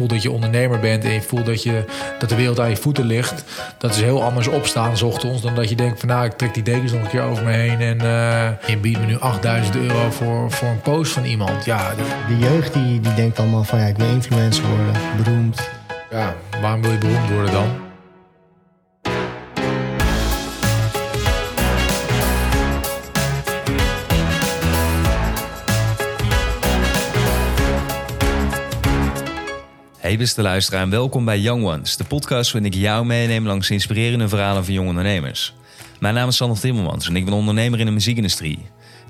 voelt dat je ondernemer bent en je voelt dat, je, dat de wereld aan je voeten ligt, dat is heel anders opstaan s ochtends dan dat je denkt van nou, ik trek die dekens nog een keer over me heen en uh, je biedt me nu 8000 euro voor, voor een post van iemand. Ja, de jeugd die, die denkt allemaal van ja, ik wil influencer worden, beroemd. Ja, waarom wil je beroemd worden dan? Hey beste luisteraar en welkom bij Young Ones, de podcast waarin ik jou meeneem langs inspirerende verhalen van jonge ondernemers. Mijn naam is Sander Timmermans en ik ben ondernemer in de muziekindustrie.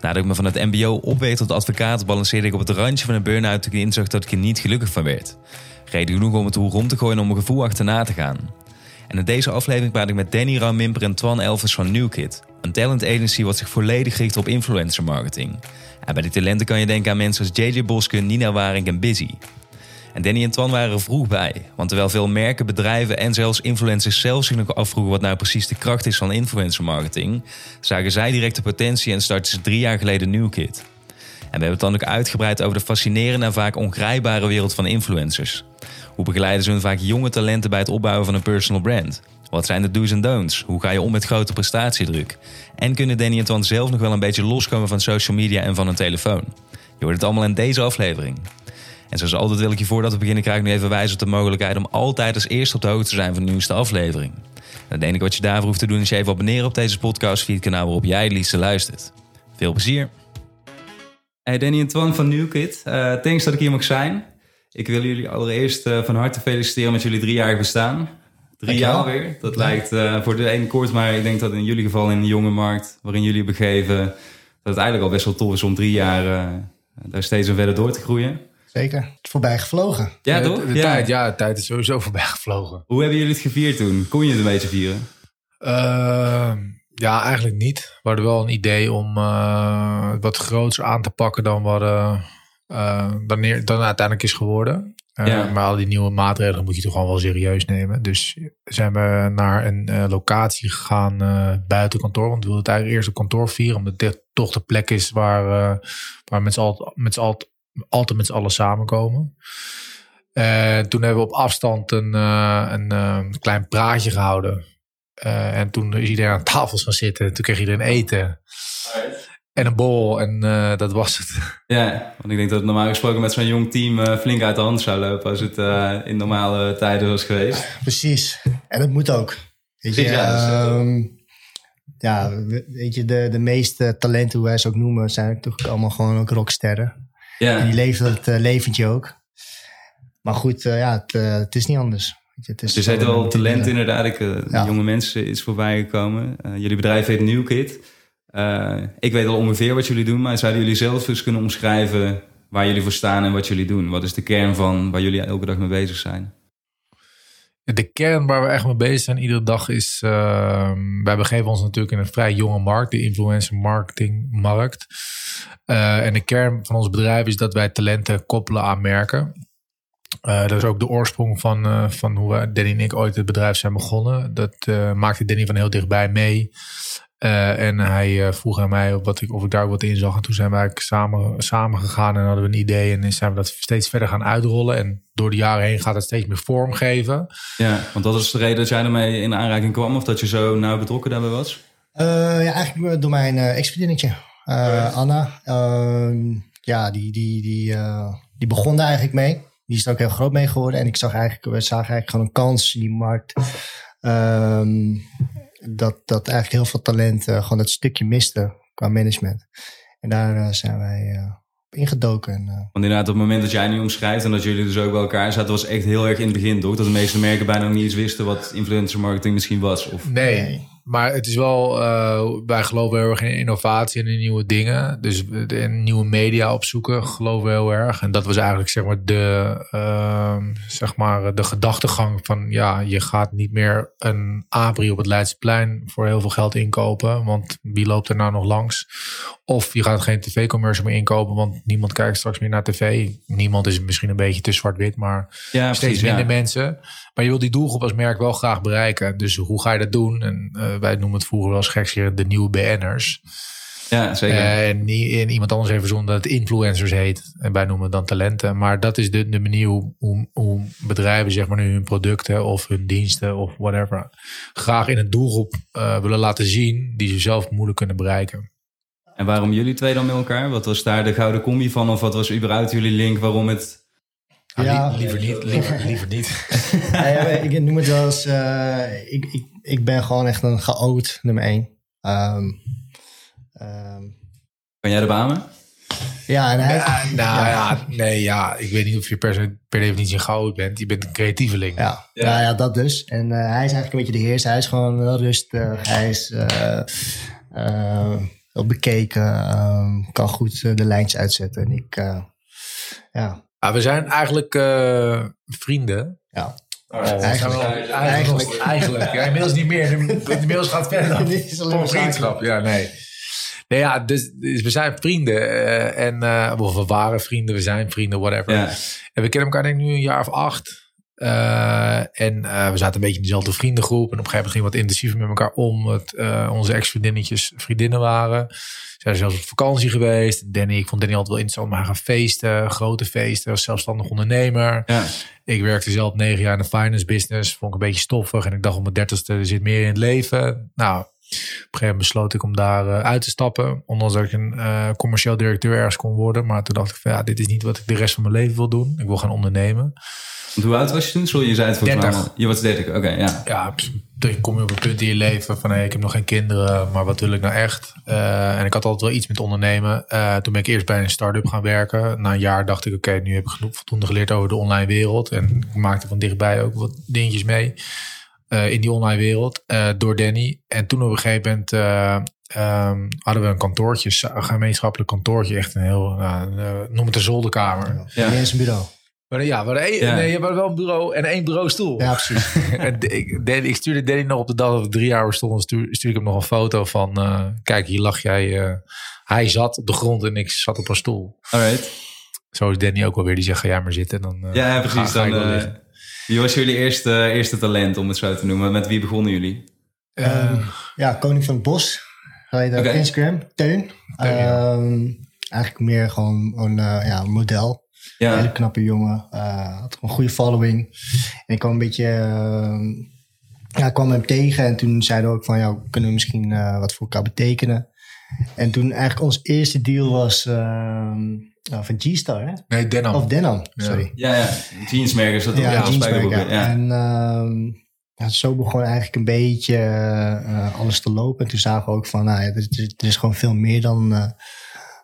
Nadat ik me van het mbo opweeg tot advocaat balanceerde ik op het randje van een burn-out toen ik inzag dat ik er niet gelukkig van werd. Reden genoeg om het hoe rond te gooien om mijn gevoel achterna te gaan. En in deze aflevering praat ik met Danny Ramimper en Twan Elvis van NewKid. Een talent agency wat zich volledig richt op influencer marketing. En bij die talenten kan je denken aan mensen als JJ Boske, Nina Waring en Busy. En Danny en Twan waren er vroeg bij. Want terwijl veel merken, bedrijven en zelfs influencers zelf zich nog afvroegen wat nou precies de kracht is van influencer marketing, zagen zij direct de potentie en startten ze drie jaar geleden NewKid. En we hebben het dan ook uitgebreid over de fascinerende en vaak ongrijpbare wereld van influencers. Hoe begeleiden ze hun vaak jonge talenten bij het opbouwen van een personal brand? Wat zijn de do's en don'ts? Hoe ga je om met grote prestatiedruk? En kunnen Danny en Twan zelf nog wel een beetje loskomen van social media en van een telefoon? Je hoort het allemaal in deze aflevering. En zoals altijd wil ik je voordat we beginnen krijg ik nu even wijzen op de mogelijkheid om altijd als eerste op de hoogte te zijn van de nieuwste aflevering. En het enige wat je daarvoor hoeft te doen is je even abonneren op deze podcast via het kanaal waarop jij het liefste luistert. Veel plezier! Hey Danny en Twan van NewKit, uh, thanks dat ik hier mag zijn. Ik wil jullie allereerst uh, van harte feliciteren met jullie driejarig bestaan. Drie jaar weer. Dat lijkt uh, voor de ene kort, maar ik denk dat in jullie geval in de jonge markt waarin jullie begeven, dat het eigenlijk al best wel tof is om drie jaar daar steeds een verder door te groeien. Zeker. Het is voorbij gevlogen. Ja, toch? De, Tijd, ja, de tijd is sowieso voorbij gevlogen. Hoe hebben jullie het gevierd toen? Kon je het een beetje vieren? Uh, ja, eigenlijk niet. We hadden wel een idee om uh, wat groter aan te pakken dan wat uh, dan, neer, dan uiteindelijk is geworden. Ja. Maar al die nieuwe maatregelen moet je toch gewoon wel serieus nemen. Dus zijn we naar een locatie gegaan buiten kantoor. Want we wilden het eigenlijk eerst op kantoor vieren. Omdat dit toch de plek is waar, waar met z'n allen altijd met z'n allen samenkomen. Uh, toen hebben we op afstand een, uh, een uh, klein praatje gehouden. en toen is iedereen aan tafels gaan zitten. Toen kreeg iedereen eten. En een bol. En dat was het. Ja, want ik denk dat het normaal gesproken met zo'n jong team flink uit de hand zou lopen. Als het in normale tijden was geweest. Precies. En dat moet ook. Weet je, ja, uh, ja, weet je de, de meeste talenten, hoe wij ze ook noemen, zijn toch allemaal gewoon ook rocksterren. Ja. En die leven het uh, leventje ook. Maar goed, uh, ja, het, uh, het, is niet anders. Het is dus er wel talent inderdaad. Ik, ja. Jonge mensen is voorbij gekomen. jullie bedrijf heet NewKid. ik weet al ongeveer wat jullie doen. Maar zouden jullie zelf eens kunnen omschrijven waar jullie voor staan en wat jullie doen? Wat is de kern van waar jullie elke dag mee bezig zijn? De kern waar we echt mee bezig zijn iedere dag is... Uh, wij begeven ons natuurlijk in een vrij jonge markt. De influencer marketing markt. Uh, en de kern van ons bedrijf is dat wij talenten koppelen aan merken. Uh, dat is ook de oorsprong van, uh, van hoe Danny en ik ooit het bedrijf zijn begonnen. Dat maakte Danny van heel dichtbij mee. En hij vroeg aan mij wat ik, of ik daar wat in zag. En toen zijn we eigenlijk samen, samen gegaan en hadden we een idee. En zijn we dat steeds verder gaan uitrollen. En door de jaren heen gaat het steeds meer vorm geven. Ja, want dat is de reden dat jij ermee in aanraking kwam? Of dat je zo nauw betrokken daarbij was? ja, eigenlijk door mijn uh, ex-vriendinnetje. Uh, Anna, uh, ja, die, die, die, uh, die begon daar eigenlijk mee. Die is er ook heel groot mee geworden. En ik zag eigenlijk, we zagen eigenlijk gewoon een kans in die markt. Ehm, dat, dat eigenlijk heel veel talent gewoon dat stukje miste qua management. En daar zijn wij ingedoken. En, Want inderdaad, op het moment dat jij nu omschrijft en dat jullie dus ook bij elkaar zaten, was echt heel erg in het begin, toch? Dat de meeste merken bijna nog niet eens wisten wat influencer marketing misschien was. Of... Nee, maar het is wel, uh, wij geloven heel erg in innovatie en in nieuwe dingen. Dus in nieuwe media opzoeken geloven we heel erg. En dat was eigenlijk zeg maar de, uh, zeg maar de gedachtegang van ja, je gaat niet meer een abri op het Leidseplein voor heel veel geld inkopen. Want wie loopt er nou nog langs? Of je gaat geen tv-commercial meer inkopen, want niemand kijkt straks meer naar tv. Niemand is misschien een beetje te zwart-wit, maar ja, steeds minder mensen. Maar je wil die doelgroep als merk wel graag bereiken. Dus hoe ga je dat doen? En uh, wij noemen het vroeger wel eens gekscherend de nieuwe BN'ers. Ja, zeker. en, en iemand anders heeft verzonnen dat het influencers heet. En wij noemen het dan talenten. Maar dat is de, de manier hoe, hoe, hoe bedrijven zeg maar, nu hun producten of hun diensten of whatever graag in een doelgroep willen laten zien die ze zelf moeilijk kunnen bereiken. En waarom jullie twee dan met elkaar? Wat was daar de gouden combi van? Of wat was überhaupt jullie link waarom het... Ah, ja, liever niet. Liever, liever niet. ja, ik noem het wel eens... Uh, ik, ik, ik ben gewoon echt een chaot, nummer één. Um, um, kan jij de banen? Ja, en hij... Ja, nou ja. nee, ja. Ik weet niet of je per, per definitie een chaot bent. Je bent een creatieveling. Ja, ja. Nou ja dat dus. En uh, hij is eigenlijk een beetje de heers. Hij is gewoon wel rustig. Hij is... Uh, wel bekeken, um, kan goed uh, de lijntjes uitzetten. En ik, uh, ja. Ah, we zijn eigenlijk uh, vrienden. Ja. Oh, eigenlijk, eigenlijk, eigenlijk. Ja, inmiddels niet meer. Inmiddels gaat het verder dan vriendschap. Ja, nee. Nee, ja, dus, dus we zijn vrienden. en, of we waren vrienden, we zijn vrienden, whatever. Ja. En we kennen elkaar denk ik nu een jaar of acht. Uh, en uh, we zaten een beetje in dezelfde vriendengroep. En op een gegeven moment ging wat intensiever met elkaar om. Het, uh, onze ex-vriendinnetjes vriendinnen waren. Ze zijn zelfs op vakantie geweest. Danny, ik vond Danny altijd wel interessant. Maar gaan feesten, grote feesten. Als zelfstandig ondernemer. Ja. Ik werkte zelf negen jaar in de finance business. Vond ik een beetje stoffig. En ik dacht op mijn dertigste, er zit meer in het leven. Nou, een gegeven moment besloot ik om daar uit te stappen. Ondanks dat ik een commercieel directeur ergens kon worden. Maar toen dacht ik van ja, dit is niet wat ik de rest van mijn leven wil doen. Ik wil gaan ondernemen. hoe oud was je toen? Sorry, je zei het 30. Je was 30, oké, ja. Ja, dan kom je op een punt in je leven van hey, ik heb nog geen kinderen, maar wat wil ik nou echt? Uh, en ik had altijd wel iets met ondernemen. Uh, toen ben ik eerst bij een start-up gaan werken. Na een jaar dacht ik, oké, nu heb ik genoeg voldoende geleerd over de online wereld. En ik maakte van dichtbij ook wat dingetjes mee uh, in die online wereld door Danny. En toen op een gegeven moment um, hadden we een kantoortje, een gemeenschappelijk kantoortje. Echt een heel, noem het een zolderkamer. Ja, ja. eens een bureau. Maar ja, we hadden, ja. nee, we hadden wel een bureau en één bureaustoel. Ja, precies. en ik, ik stuurde Danny nog op de dag dat we drie jaar stonden, stuur, stuurde ik hem nog een foto van, uh, kijk, hier lag jij. Uh, hij zat op de grond en ik zat op een stoel. Alright. Zo is Danny ook wel weer, die zegt, ga jij maar zitten. Dan, uh, ja, precies. Ga, dan, ga wie was jullie eerste, eerste talent, om het zo te noemen? Met wie begonnen jullie? Um, ja, Koning van het Bos. Ga je okay. op Instagram, Teun. Teun ja. um, eigenlijk meer gewoon een ja, model. Ja. Een hele knappe jongen. Uh, had een goede following. En ik kwam een beetje... Uh, ja, ik kwam hem tegen en toen zeiden we ook van... Ja, kunnen we misschien uh, wat voor elkaar betekenen? En toen eigenlijk ons eerste deal was... Ehm, van G-Star, hè? Nee, Denim. Of Denim, sorry. Ja, ja. Jeansmerkers. Dat ja, jeansmerk, ja. ja. En ja, zo begon eigenlijk een beetje alles te lopen. En toen zagen we ook van... Nou, er, er is gewoon veel meer dan,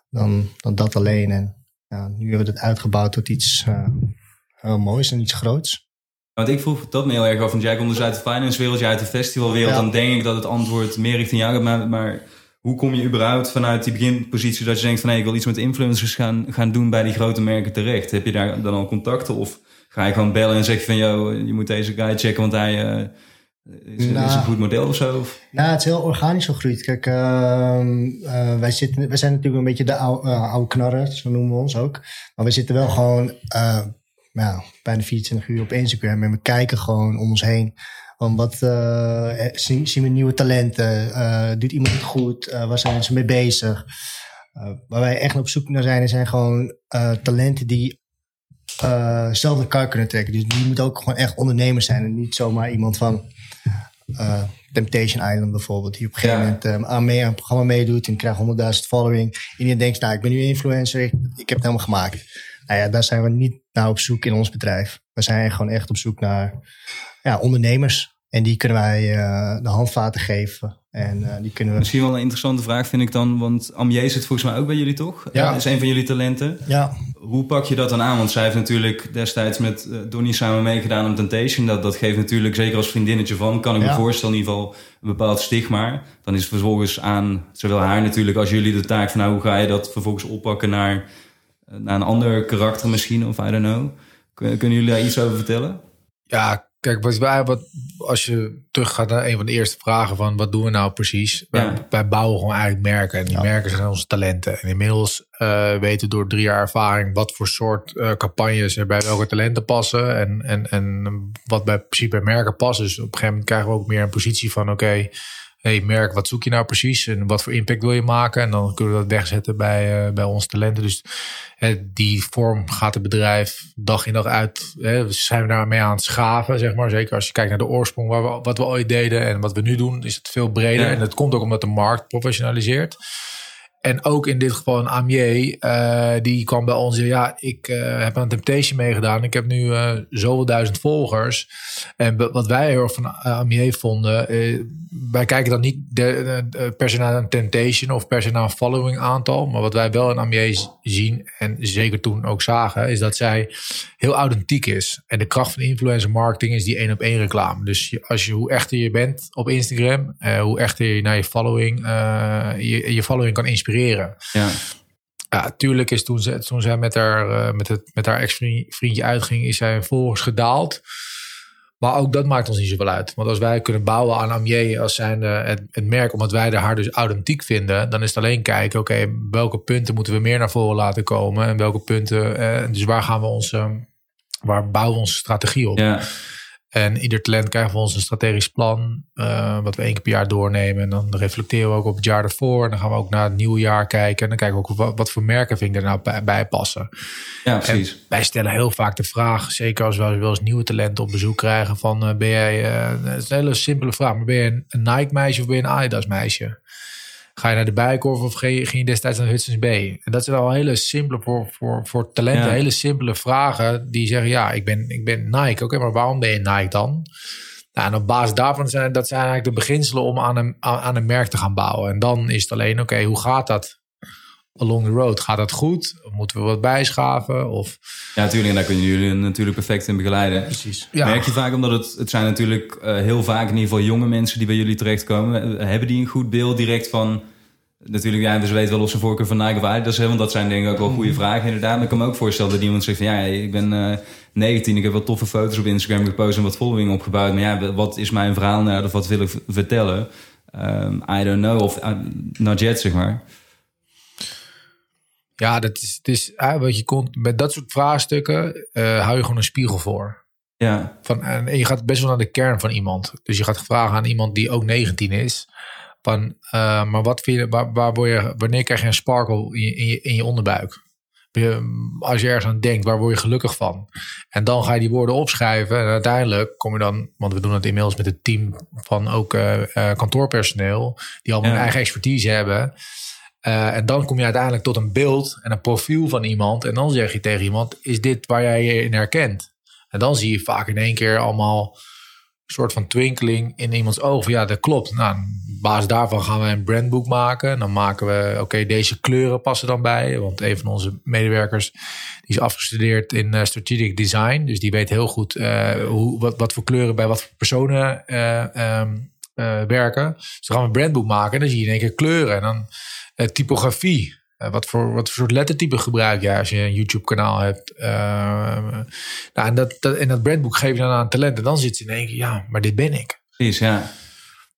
dan, dan dat alleen. En ja, nu hebben we het uitgebouwd tot iets uh, heel moois en iets groots. Want ik vroeg dat me heel erg af, want jij komt dus uit de finance wereld, jij uit de festivalwereld. Dan denk ik dat het antwoord meer richting jou gaat. Maar, maar hoe kom je überhaupt vanuit die beginpositie dat je denkt van... hé, ik wil iets met influencers gaan, gaan doen bij die grote merken terecht? Heb je daar dan al contacten of ga je gewoon bellen en zeg je van... joh, je moet deze guy checken, want hij... Uh, is, nou, is een goed model of zo? Nou, het is heel organisch gegroeid. Kijk, uh, uh, wij, zitten, wij zijn natuurlijk een beetje de oude, uh, oude knarren, zo noemen we ons ook. Maar we zitten wel gewoon nou, bijna 24 uur op Instagram en we kijken gewoon om ons heen. Om wat zien, zien, we nieuwe talenten? doet iemand het goed? waar zijn ze mee bezig? waar wij echt op zoek naar zijn, zijn gewoon talenten die zelf de kar kunnen trekken. Dus die moeten ook gewoon echt ondernemers zijn en niet zomaar iemand van uh, Temptation Island bijvoorbeeld, die op een gegeven moment aan, mee, aan een programma meedoet en krijgt 100.000 following. En je denkt, nou, ik ben nu influencer, ik, ik, heb het helemaal gemaakt. Nou ja, daar zijn we niet naar op zoek in ons bedrijf. We zijn gewoon echt op zoek naar ja, ondernemers. En die kunnen wij uh, de handvaten geven. En uh, die kunnen we... Misschien wel een interessante vraag vind ik dan, want Amje zit volgens mij ook bij jullie toch? Ja. is een van jullie talenten. Ja. Hoe pak je dat dan aan? Want zij heeft natuurlijk destijds met uh, Donnie samen meegedaan aan Temptation. Dat, dat geeft natuurlijk, zeker als vriendinnetje van, kan ik me voorstellen in ieder geval een bepaald stigma. Dan is vervolgens aan zowel haar natuurlijk als jullie de taak van nou, hoe ga je dat vervolgens oppakken naar, naar een ander karakter misschien, of I don't know. Kunnen jullie daar iets over vertellen? Ja, Kijk, wat wij, wat, als je teruggaat naar een van de eerste vragen van wat doen we nou precies? Wij, bouwen gewoon eigenlijk merken. En die merken zijn onze talenten. En inmiddels uh, weten door drie jaar ervaring wat voor soort uh, campagnes er bij welke talenten passen. En, en, en wat bij principe bij merken past. Dus op een gegeven moment krijgen we ook meer een positie van oké, hey, merk, wat zoek je nou precies en wat voor impact wil je maken? En dan kunnen we dat wegzetten bij, uh, bij onze talenten. Dus die vorm gaat het bedrijf dag in dag uit. Hè, zijn we daarmee aan het schaven, zeg maar. Zeker als je kijkt naar de oorsprong, waar we, wat we ooit deden en wat we nu doen, is het veel breder. En dat komt ook omdat de markt professionaliseert. En ook in dit geval een Amier, uh, die kwam bij ons. Ja, ik uh, heb aan Temptation meegedaan. Ik heb nu uh, zoveel duizend volgers. En wat wij heel erg van Amier vonden. wij kijken dan niet de, per se naar een Temptation of per naar een following aantal. Maar wat wij wel in Amier zien, en zeker toen ook zagen, is dat zij heel authentiek is. En de kracht van influencer marketing is die één op één reclame. Dus als je, hoe echter je bent op Instagram, hoe echter je naar je following, je, je following kan inspireren ja. Ja, tuurlijk is toen, ze, toen zij met haar, uh, met het, met haar ex-vriendje uitging, is zij volgens gedaald. Maar ook dat maakt ons niet zoveel uit. Want als wij kunnen bouwen aan Amier als zijn het, het merk, omdat wij de haar dus authentiek vinden, dan is het alleen kijken, oké, welke punten moeten we meer naar voren laten komen en welke punten, eh, dus waar gaan we onze, waar bouwen we onze strategie op? Ja. En ieder talent krijgt van ons een strategisch plan, uh, wat we één keer per jaar doornemen. En dan reflecteren we ook op het jaar ervoor. En dan gaan we ook naar het nieuwe jaar kijken. En dan kijken we ook wat, wat voor merken vind ik er nou bij, bij passen. Ja, precies. En wij stellen heel vaak de vraag, zeker als we wel eens nieuwe talenten op bezoek krijgen, van uh, ben jij, uh, het is een hele simpele vraag, maar ben je een Nike meisje of ben je een Adidas meisje? Ga je naar de Bijenkorf of ging je destijds naar Hudson's Bay? En dat zijn al hele simpele, voor, voor, voor talenten, hele simpele vragen. Die zeggen, ja, ik ben, ik ben Nike. Oké, maar waarom ben je Nike dan? Nou, en op basis daarvan zijn dat zijn eigenlijk de beginselen om aan een, aan een merk te gaan bouwen. En dan is het alleen, oké, hoe gaat dat along the road? Gaat dat goed? Moeten we wat bijschaven? Of... Ja, natuurlijk. En daar kunnen jullie natuurlijk perfect in begeleiden. Precies. Ja. Merk je vaak, omdat het, het zijn natuurlijk uh, heel vaak in ieder geval jonge mensen die bij jullie terechtkomen. Hebben die een goed beeld direct van... Natuurlijk, ja, dus weten wel of ze voorkeur van Nike of Adidas hebben. Want dat zijn denk ik ook wel goede vragen inderdaad. Maar ik kan me ook voorstellen dat iemand zegt van... Ja, ik ben uh, 19, ik heb wel toffe foto's op Instagram gepost en wat following opgebouwd. Maar ja, wat is mijn verhaal nou? Of wat wil ik vertellen? Um, I don't know. Of uh, not yet, zeg maar. Ja, dat is, het is uh, wat je komt met dat soort vraagstukken uh, hou je gewoon een spiegel voor. Ja. Van, en je gaat best wel naar de kern van iemand. Dus je gaat vragen aan iemand die ook 19 is. Van, uh, maar wat vind je, waar, waar word je, wanneer krijg je een sparkle in je, in je, in je onderbuik? Als je ergens aan denkt, waar word je gelukkig van? En dan ga je die woorden opschrijven. En uiteindelijk kom je dan, want we doen het inmiddels met het team van ook uh, kantoorpersoneel, die allemaal ja. hun eigen expertise hebben. Uh, en dan kom je uiteindelijk tot een beeld en een profiel van iemand. En dan zeg je tegen iemand: Is dit waar jij je in herkent? En dan zie je vaak in één keer allemaal een soort van twinkeling in iemands ogen. Ja, dat klopt. Nou, op basis daarvan gaan we een brandboek maken. En dan maken we, oké, deze kleuren passen dan bij. Want een van onze medewerkers die is afgestudeerd in uh, strategic design. Dus die weet heel goed uh, hoe, wat, wat voor kleuren bij wat voor personen um, werken. Dus dan gaan we een brandboek maken. En dan zie je in één keer kleuren. En dan typografie. Uh, wat, voor, wat voor soort lettertype gebruik je als je een YouTube-kanaal hebt? Uh, nou, en, dat, dat, en dat brandboek geef je dan aan talenten. Dan zit ze in één keer, ja, maar dit ben ik. Precies, ja.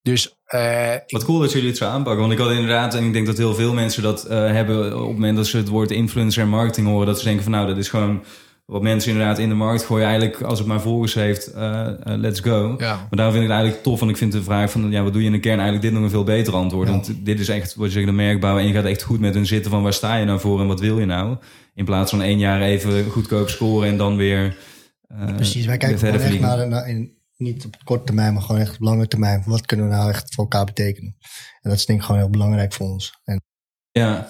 Dus, uh, Wat cool dat jullie het zo aanpakken. Want ik had inderdaad, en ik denk dat heel veel mensen dat hebben op het moment dat ze het woord influencer en marketing horen, dat ze denken van nou, dat is gewoon wat mensen inderdaad in de markt gooien. Eigenlijk, als het maar volgers heeft, uh, uh, let's go. Ja. Maar daarom vind ik het eigenlijk tof. Want ik vind de vraag van, ja, wat doe je in de kern? Eigenlijk dit nog een veel beter antwoord. Ja. Want dit is echt, wat je zegt, de merkbouw. En je gaat echt goed met hun zitten van, waar sta je nou voor en wat wil je nou? In plaats van één jaar even goedkoop scoren en dan weer uh, Precies, wij kijken gewoon echt naar, naar in, niet op korte termijn, maar gewoon echt op lange termijn. Wat kunnen we nou echt voor elkaar betekenen? En dat is denk ik gewoon heel belangrijk voor ons. En ja,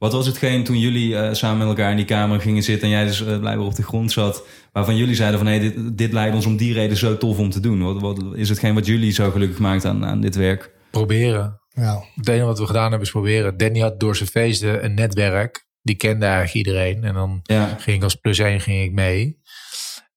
wat was hetgeen toen jullie uh, samen met elkaar in die kamer gingen zitten en jij dus uh, blijkbaar op de grond zat, waarvan jullie zeiden van hé, hey, dit, dit leidt ons om die reden zo tof om te doen? Wat, wat is hetgeen wat jullie zo gelukkig maakt aan, aan dit werk? Proberen. Ja. Het enige wat we gedaan hebben is proberen. Danny had door zijn feesten een netwerk. Die kende eigenlijk iedereen. En dan ja. ging ik als plus één ging ik mee.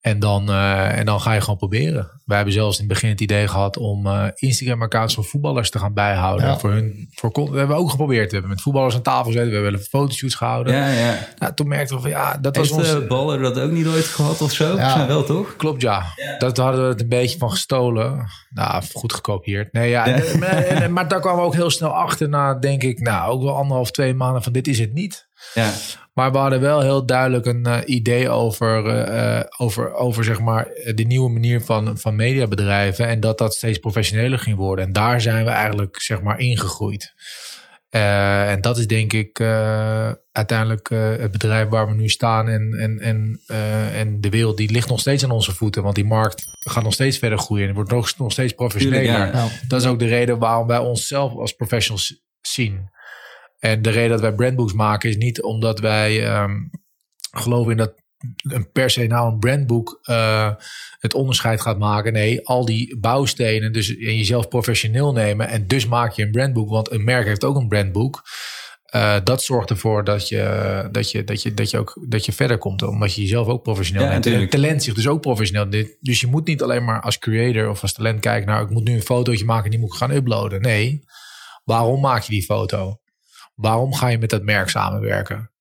En dan, uh, en dan ga je gewoon proberen. Wij hebben zelfs in het begin het idee gehad om uh, Instagram-accounts van voetballers te gaan bijhouden. Ja. Voor hun, voor, we hebben ook geprobeerd. We hebben met voetballers aan tafel gezeten. We hebben fotoshoots gehouden. Ja, ja. Nou, toen merkten we van ja, dat Heeft was ons... de baller dat ook niet ooit gehad of zo? Ja. Wel toch? Klopt, ja. Ja. Dat hadden we het een beetje van gestolen. Nou, goed gekopieerd. Nee, ja. En, en, maar daar kwamen we ook heel snel achter na, denk ik, nou, ook wel anderhalf, twee maanden van dit is het niet. Ja. Maar we hadden wel heel duidelijk een uh, idee over, uh, over, over zeg maar, de nieuwe manier van, van mediabedrijven. En dat dat steeds professioneler ging worden. En daar zijn we eigenlijk zeg maar, ingegroeid. Uh, en dat is denk ik uh, uiteindelijk uh, het bedrijf waar we nu staan. En, en, en, en de wereld die ligt nog steeds aan onze voeten. Want die markt gaat nog steeds verder groeien. En wordt nog, nog steeds professioneler. Ja. Dat is ook de reden waarom wij onszelf als professionals zien. En de reden dat wij brandbooks maken is niet omdat wij um, geloven in dat een per se nou een brandboek uh, het onderscheid gaat maken. Nee, al die bouwstenen dus en jezelf professioneel nemen en dus maak je een brandboek, want een merk heeft ook een brandboek. Uh, dat zorgt ervoor dat je, dat, je, dat, je, dat, je ook, dat je verder komt, omdat je jezelf ook professioneel ja, neemt. En talent zich dus ook professioneel. Dus je moet niet alleen maar als creator of als talent kijken naar, ik moet nu een fotootje maken en die moet ik gaan uploaden. Nee, waarom maak je die foto? Waarom ga je met dat merk samenwerken?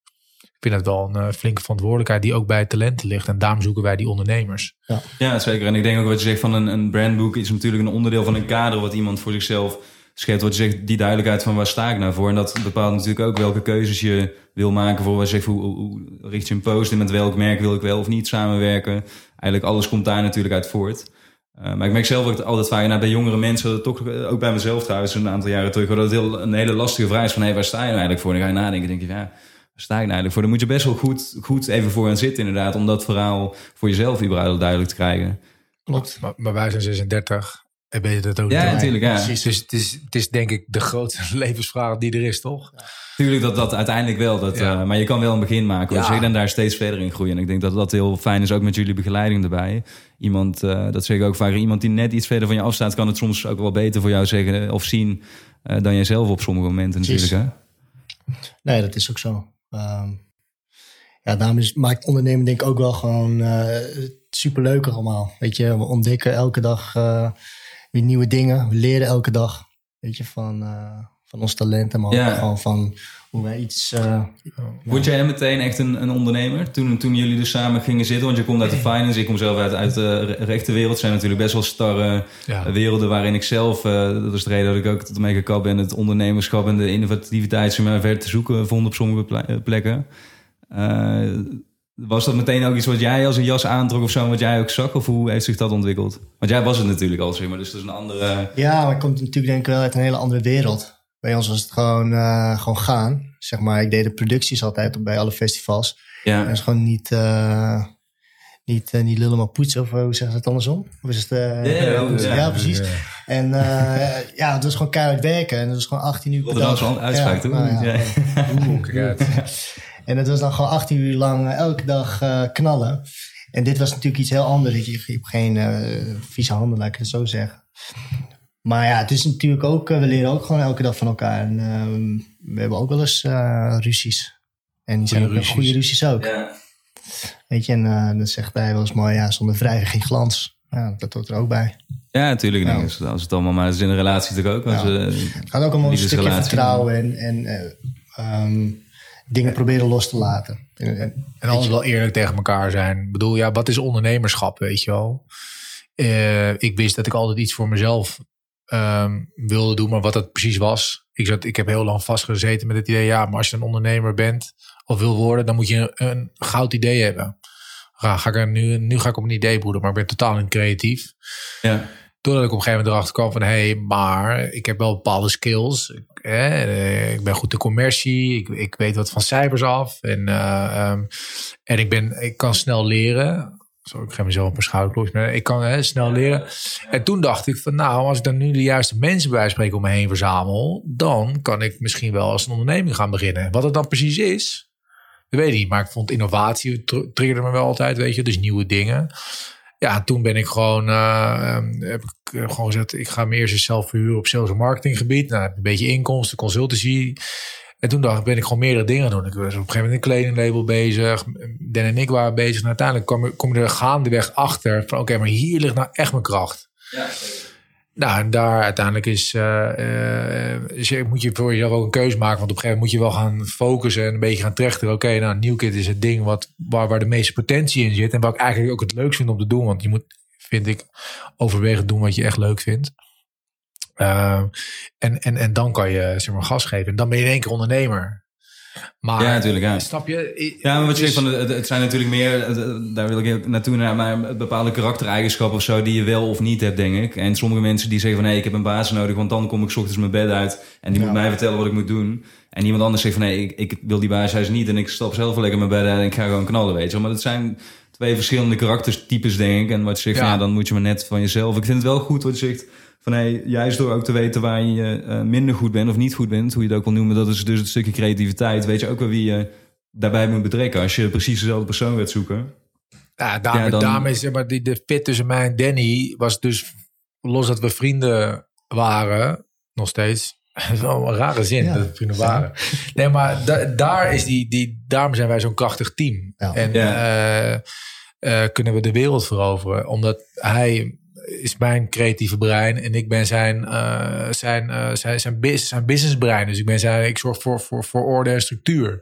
Ik vind het wel een uh, flinke verantwoordelijkheid die ook bij talenten ligt. En daarom zoeken wij die ondernemers. Ja, ja zeker. En ik denk ook wat je zegt van een, een brandboek is natuurlijk een onderdeel van een kader wat iemand voor zichzelf schept. Wat je zegt, die duidelijkheid van waar sta ik nou voor. En dat bepaalt natuurlijk ook welke keuzes je wil maken voor wat je zegt, hoe, hoe, richt je een post en met welk merk wil ik wel of niet samenwerken. Eigenlijk alles komt daar natuurlijk uit voort. Uh, maar ik merk zelf ook altijd vaak nou, bij jongere mensen, toch ook bij mezelf trouwens een aantal jaren terug, dat het heel, een hele lastige vraag is van hey, waar sta je nou eigenlijk voor? En dan ga je nadenken, denk je, ja, waar sta ik nou eigenlijk voor? Dan moet je best wel goed, goed even voor aan zitten inderdaad, om dat verhaal voor jezelf überhaupt duidelijk te krijgen. Klopt. Maar, maar wij zijn 36 en ben je dat ook Ja, natuurlijk. Ja. Precies. Dus het is, het is denk ik de grootste levensvraag die er is, toch? Ja. Tuurlijk dat dat uiteindelijk wel. Dat, ja. uh, maar je kan wel een begin maken. Dus ja. je dan daar steeds verder in groeien. En ik denk dat dat heel fijn is, ook met jullie begeleiding erbij. Iemand, uh, dat zeg ik ook vaak, iemand die net iets verder van je afstaat... kan het soms ook wel beter voor jou zeggen of zien... Uh, dan jijzelf op sommige momenten Precies. natuurlijk. Hè? Nee, dat is ook zo. Um, ja, daarom is, maakt ondernemen denk ik ook wel gewoon uh, superleuk allemaal. Weet je, we ontdekken elke dag uh, weer nieuwe dingen. We leren elke dag, weet je, van, uh, van ons talenten. Maar Ja. ook gewoon van hoe wij iets... Uh, Word jij meteen echt een, een ondernemer toen, toen jullie dus samen gingen zitten? Want je komt uit de finance, ik kom zelf uit, uit de rechtenwereld. Het zijn natuurlijk best wel starre Ja. werelden waarin ik zelf, uh, dat is de reden dat ik ook tot mee gekapt ben, het ondernemerschap en de innovativiteit zeg maar, ver te zoeken vond op sommige ple- plekken. Was dat meteen ook iets wat jij als een jas aantrok of zo, wat jij ook zag? Of hoe heeft zich dat ontwikkeld? Want jij was het natuurlijk al, zeg maar, dus dat is een andere... Ja, maar ik kom natuurlijk denk ik wel uit een hele andere wereld. Bij ons was het gewoon, uh, gewoon gaan. Zeg maar, ik deed de producties altijd bij alle festivals. Ja. En het is gewoon niet, uh, niet, uh, niet lullen maar poetsen. Of hoe zeggen ze het andersom? Of is het, uh, Ja, ja, ja. ja, precies. Ja. En uh, ja, het was gewoon keihard werken. En het was gewoon 18 uur per Dat was dag. wel een uitspraak, toch? nou ja, Ja. Oeh, kijk uit. En het was dan gewoon 18 uur lang uh, elke dag uh, knallen. En dit was natuurlijk iets heel anders. Je, je hebt geen uh, vieze handen, laat ik het zo zeggen. Maar ja, het is natuurlijk ook, uh, we leren ook gewoon elke dag van elkaar. En uh, we hebben ook wel eens uh, ruzies. En die zijn ook ruzies. goede ruzies ook. Ja. Weet je, en uh, dan zegt hij wel eens mooi, ja, zonder wrijven geen glans. Ja, dat hoort er ook bij. Ja, natuurlijk. Als, als het allemaal maar is in een relatie natuurlijk ook. Als, Ja. uh, Het gaat ook om een stukje vertrouwen en, en uh, um, dingen proberen los te laten. En, en, En alles wel eerlijk tegen elkaar zijn. Ik bedoel, ja, wat is ondernemerschap, weet je wel? Uh, ik wist dat ik altijd iets voor mezelf um, wilde doen, maar wat dat precies was. Ik, zat, ik heb heel lang vastgezeten met het idee, ja, maar als je een ondernemer bent of wil worden, dan moet je een, een goud idee hebben. Ga ik er nu, nu ga ik op een idee broeden, maar ik ben totaal niet creatief. Ja. Doordat ik op een gegeven moment erachter kwam van... hé, hey, maar ik heb wel bepaalde skills. Ik, eh, ik ben goed in commercie. Ik, ik weet wat van cijfers af. En, uh, um, en ik, ben, ik kan snel leren. Zo, ik geef mezelf een paar schouderklopjes. Maar ik kan hè, snel leren. En toen dacht ik van nou, als ik dan nu de juiste mensen bij spreken om me heen verzamel... dan kan ik misschien wel als een onderneming gaan beginnen. Wat het dan precies is, dat weet ik niet. Maar ik vond innovatie triggerde me wel altijd, weet je. Dus nieuwe dingen ja, toen ben ik gewoon, uh, heb ik gewoon gezegd, ik ga me eerst zelf verhuren op sales en marketinggebied. Nou, heb ik een beetje inkomsten, consultancy. En toen dacht ben ik gewoon meerdere dingen doen. Ik was op een gegeven moment een kledinglabel bezig. Dan en ik waren bezig. En uiteindelijk kom, kom je er gaandeweg achter van, oké, maar hier ligt nou echt mijn kracht. Ja, nou, en daar uiteindelijk is, uh, uh, moet je voor jezelf ook een keuze maken. Want op een gegeven moment moet je wel gaan focussen en een beetje gaan trechteren. Oké, nou, Nieuwkit is het ding wat, waar, waar de meeste potentie in zit. En wat ik eigenlijk ook het leukst vind om te doen. Want je moet, vind ik, overwegen doen wat je echt leuk vindt. Uh, en, en, en dan kan je zeg maar gas geven. En dan ben je in één keer ondernemer. Maar, Ja, natuurlijk, ja. Snap je? Ja, maar wat je Dus- zegt, van, het, het zijn natuurlijk meer, daar wil ik naartoe, naar, maar bepaalde karaktereigenschappen of zo die je wel of niet hebt, denk ik. En sommige mensen die zeggen van, hé, ik heb een baas nodig, want dan kom ik 's ochtends mijn bed uit en die Ja. moet mij vertellen wat ik moet doen. En iemand anders zegt van, nee, ik, ik wil die baas juist niet en ik stap zelf wel lekker mijn bed uit en ik ga gewoon knallen, weet je. Maar dat zijn twee verschillende karaktertypes, denk ik. En wat je zegt, Ja. van, ja, dan moet je maar net van jezelf. Ik vind het wel goed wat je zegt, van, hé, juist door ook te weten waar je eh, minder goed bent of niet goed bent, hoe je het ook wil noemen, dat is dus het stukje creativiteit. Weet je ook wel wie je daarbij moet betrekken. Als je precies dezelfde persoon gaat zoeken. Ja, daarmee, Ja, dan- daarmee zeg maar, die, de fit tussen mij en Danny was dus, los dat we vrienden waren, nog steeds. Dat is wel een rare zin, Ja. dat we vrienden waren. Nee, maar da- daar is die, die, daarom zijn wij zo'n krachtig team. Ja. En eh, eh, kunnen we de wereld veroveren. Omdat hij is mijn creatieve brein en ik ben zijn, eh, zijn, eh, zijn, zijn, bus- zijn businessbrein. Dus ik, ben zijn, ik zorg voor, voor, voor orde en structuur.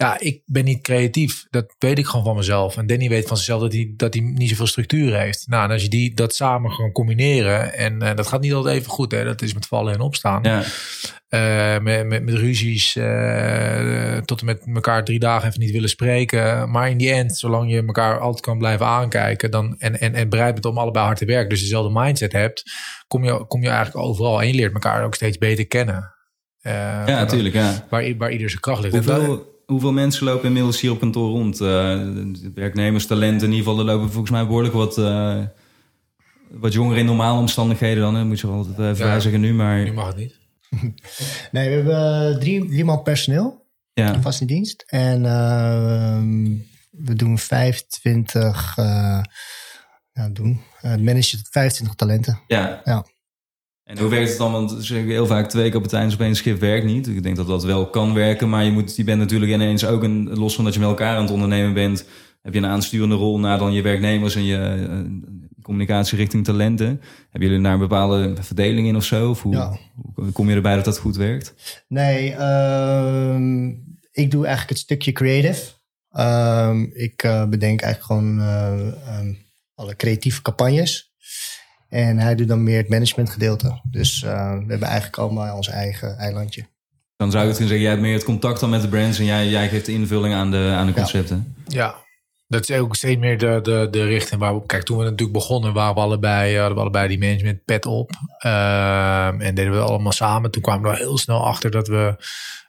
Ja, ik ben niet creatief. Dat weet ik gewoon van mezelf. En Danny weet van zichzelf dat hij, dat hij niet zoveel structuur heeft. Nou, en als je die, dat samen gewoon combineren. En eh, dat gaat niet altijd even goed. Hè? Dat is met vallen en opstaan. Ja, Eh, met, met, met ruzies. eh, tot en met elkaar drie dagen even niet willen spreken. Maar in die end, zolang je elkaar altijd kan blijven aankijken. Dan, en, en, en bereid bent om allebei hard te werken. Dus dezelfde mindset hebt. Kom je, kom je eigenlijk overal. En je leert elkaar ook steeds beter kennen. Ja natuurlijk. Ja. Waar, waar ieder zijn kracht ligt. Hoeveel, hoeveel mensen lopen inmiddels hier op kantoor rond? Eh, de werknemers, talenten, in ieder geval, er lopen volgens mij behoorlijk wat, eh, wat jongeren in normale omstandigheden dan. Hè. Moet je wel altijd Ja. bij zeggen nu, maar Nu mag het niet. Nee, we hebben drie, drie man personeel, ja. vast in dienst. En ehm, we doen 25, eh ja, doen, uh, managen 25 talenten. ja. Ja. En hoe werkt het dan? Want ze zeggen heel vaak twee kapiteins op één schip werkt niet. Ik denk dat dat wel kan werken, maar je, moet, je bent natuurlijk ineens ook, een, los van dat je met elkaar aan het ondernemen bent, heb je een aansturende rol naar dan je werknemers en je eh, communicatie richting talenten. Hebben jullie daar een bepaalde verdeling in of zo? Of hoe, Ja. hoe kom je erbij dat dat goed werkt? Nee, ehm, ik doe eigenlijk het stukje creative. Ehm, ik eh, bedenk eigenlijk gewoon eh, ehm, alle creatieve campagnes. En hij doet dan meer het managementgedeelte. Dus eh, we hebben eigenlijk allemaal ons eigen eilandje. Dan zou je het kunnen zeggen, jij hebt meer het contact dan met de brands en jij, jij geeft de invulling aan de, aan de concepten. Ja, dat is ook steeds meer de, de, de richting waar we op. Kijk, toen we natuurlijk begonnen, waren we allebei, hadden we allebei die management pet op. Ehm, en deden we allemaal samen. Toen kwamen we heel snel achter dat we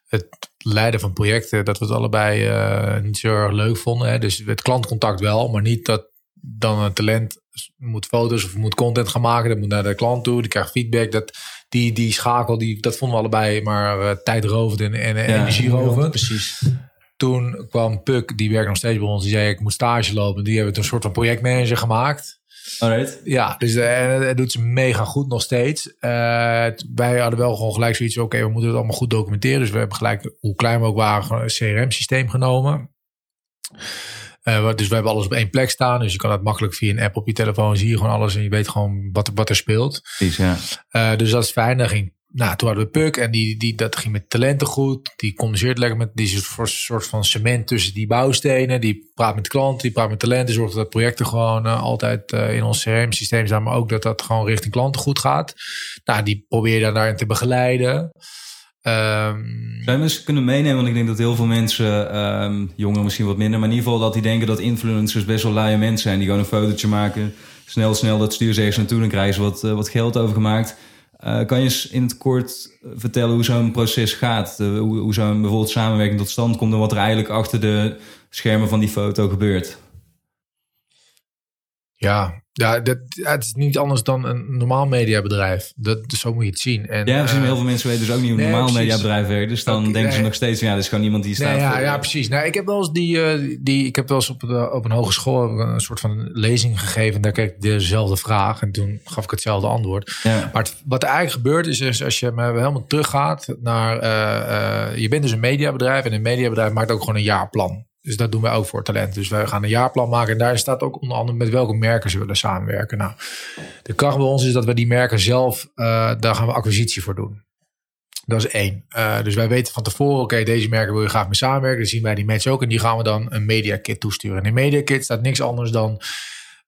het leiden van projecten, dat we het allebei eh, niet zo erg leuk vonden. Hè. Dus het klantcontact wel, maar niet dat dan een talent moet foto's of moet content gaan maken. Dat moet naar de klant toe, die krijgt feedback. Dat, die, die schakel, die, dat vonden we allebei maar uh, tijdrovend en, en Ja. energierovend. Precies. Toen kwam Puk, die werkt nog steeds bij ons. Die zei, ik moet stage lopen. Die hebben toen een soort van projectmanager gemaakt. Alright. Ja, dus uh, dat doet ze mega goed nog steeds. Uh, wij hadden wel gewoon gelijk zoiets oké, okay, we moeten het allemaal goed documenteren. Dus we hebben gelijk, hoe klein we ook waren, een CRM-systeem genomen. Uh, dus we hebben alles op één plek staan. Dus je kan het makkelijk via een app op je telefoon zie je gewoon alles en je weet gewoon wat, wat er speelt. Precies, ja. Uh, dus dat is fijn. Dan ging, nou, toen hadden we Puk en die, die, dat ging met talenten goed. Die communiceert lekker met, die soort van cement tussen die bouwstenen. Die praat met klanten, die praat met talenten. Zorgt dat projecten gewoon uh, altijd in ons CRM-systeem zijn. Maar ook dat dat gewoon richting klanten goed gaat. Nou, die probeer je dan daarin te begeleiden. Um, Zou je mensen kunnen meenemen? Want ik denk dat heel veel mensen, um, jongeren misschien wat minder, maar in ieder geval dat die denken dat influencers best wel laaie mensen zijn. Die gewoon een fotootje maken, snel, snel dat stuur ze ergens naartoe en krijgen ze wat, uh, wat geld overgemaakt. Uh, kan je eens in het kort vertellen hoe zo'n proces gaat? Uh, hoe, hoe zo'n bijvoorbeeld samenwerking tot stand komt en wat er eigenlijk achter de schermen van die foto gebeurt? Ja, ja, dat, het is niet anders dan een normaal mediabedrijf. Dat, zo moet je het zien. En, ja, precies. Uh, heel veel mensen weten dus ook niet hoe een nee, normaal mediabedrijf werkt. Dus dan okay, denken nee. ze nog steeds, ja, dat is gewoon iemand die staat... Nee, ja, voor, ja, precies. Nou, ik heb wel eens, die, uh, die, ik heb wel eens op, de, op een hogeschool een soort van lezing gegeven. Daar kreeg ik dezelfde vraag. En toen gaf ik hetzelfde antwoord. Ja. Maar het, wat er eigenlijk gebeurt is, is als je helemaal teruggaat naar... Je bent dus een mediabedrijf. En een mediabedrijf maakt ook gewoon een jaarplan. Dus dat doen wij ook voor talent. Dus wij gaan een jaarplan maken. En daar staat ook onder andere met welke merken ze willen samenwerken. Nou, de kracht bij ons is dat we die merken zelf, uh, daar gaan we acquisitie voor doen. Dat is één. Uh, dus wij weten van tevoren, oké, okay, deze merken wil je graag mee samenwerken. Dan zien wij die match ook. En die gaan we dan een media kit toesturen. En in media kit staat niks anders dan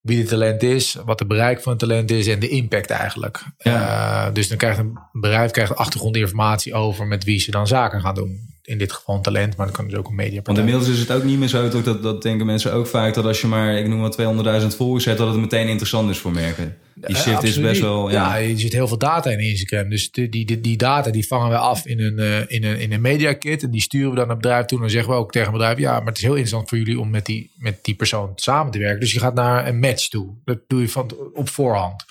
wie de talent is, wat de bereik van het talent is en de impact eigenlijk. Ja. Uh, dus dan krijgt een bedrijf krijgt achtergrondinformatie over met wie ze dan zaken gaan doen. In dit geval een talent, maar dat kan dus ook een media. Want inmiddels is het ook niet meer zo, dat, dat denken mensen ook vaak, dat als je maar, ik noem maar 200.000 volgers hebt, dat het meteen interessant is voor merken. Die shift is best wel... Ja. ja, je zit heel veel data in Instagram. Dus die, die, die data die vangen we af in een, uh, in, een, in een media kit. En die sturen we dan naar het bedrijf toe. En dan zeggen we ook tegen het bedrijf... ja, maar het is heel interessant voor jullie om met die, met die persoon samen te werken. Dus je gaat naar een match toe. Dat doe je van, op voorhand.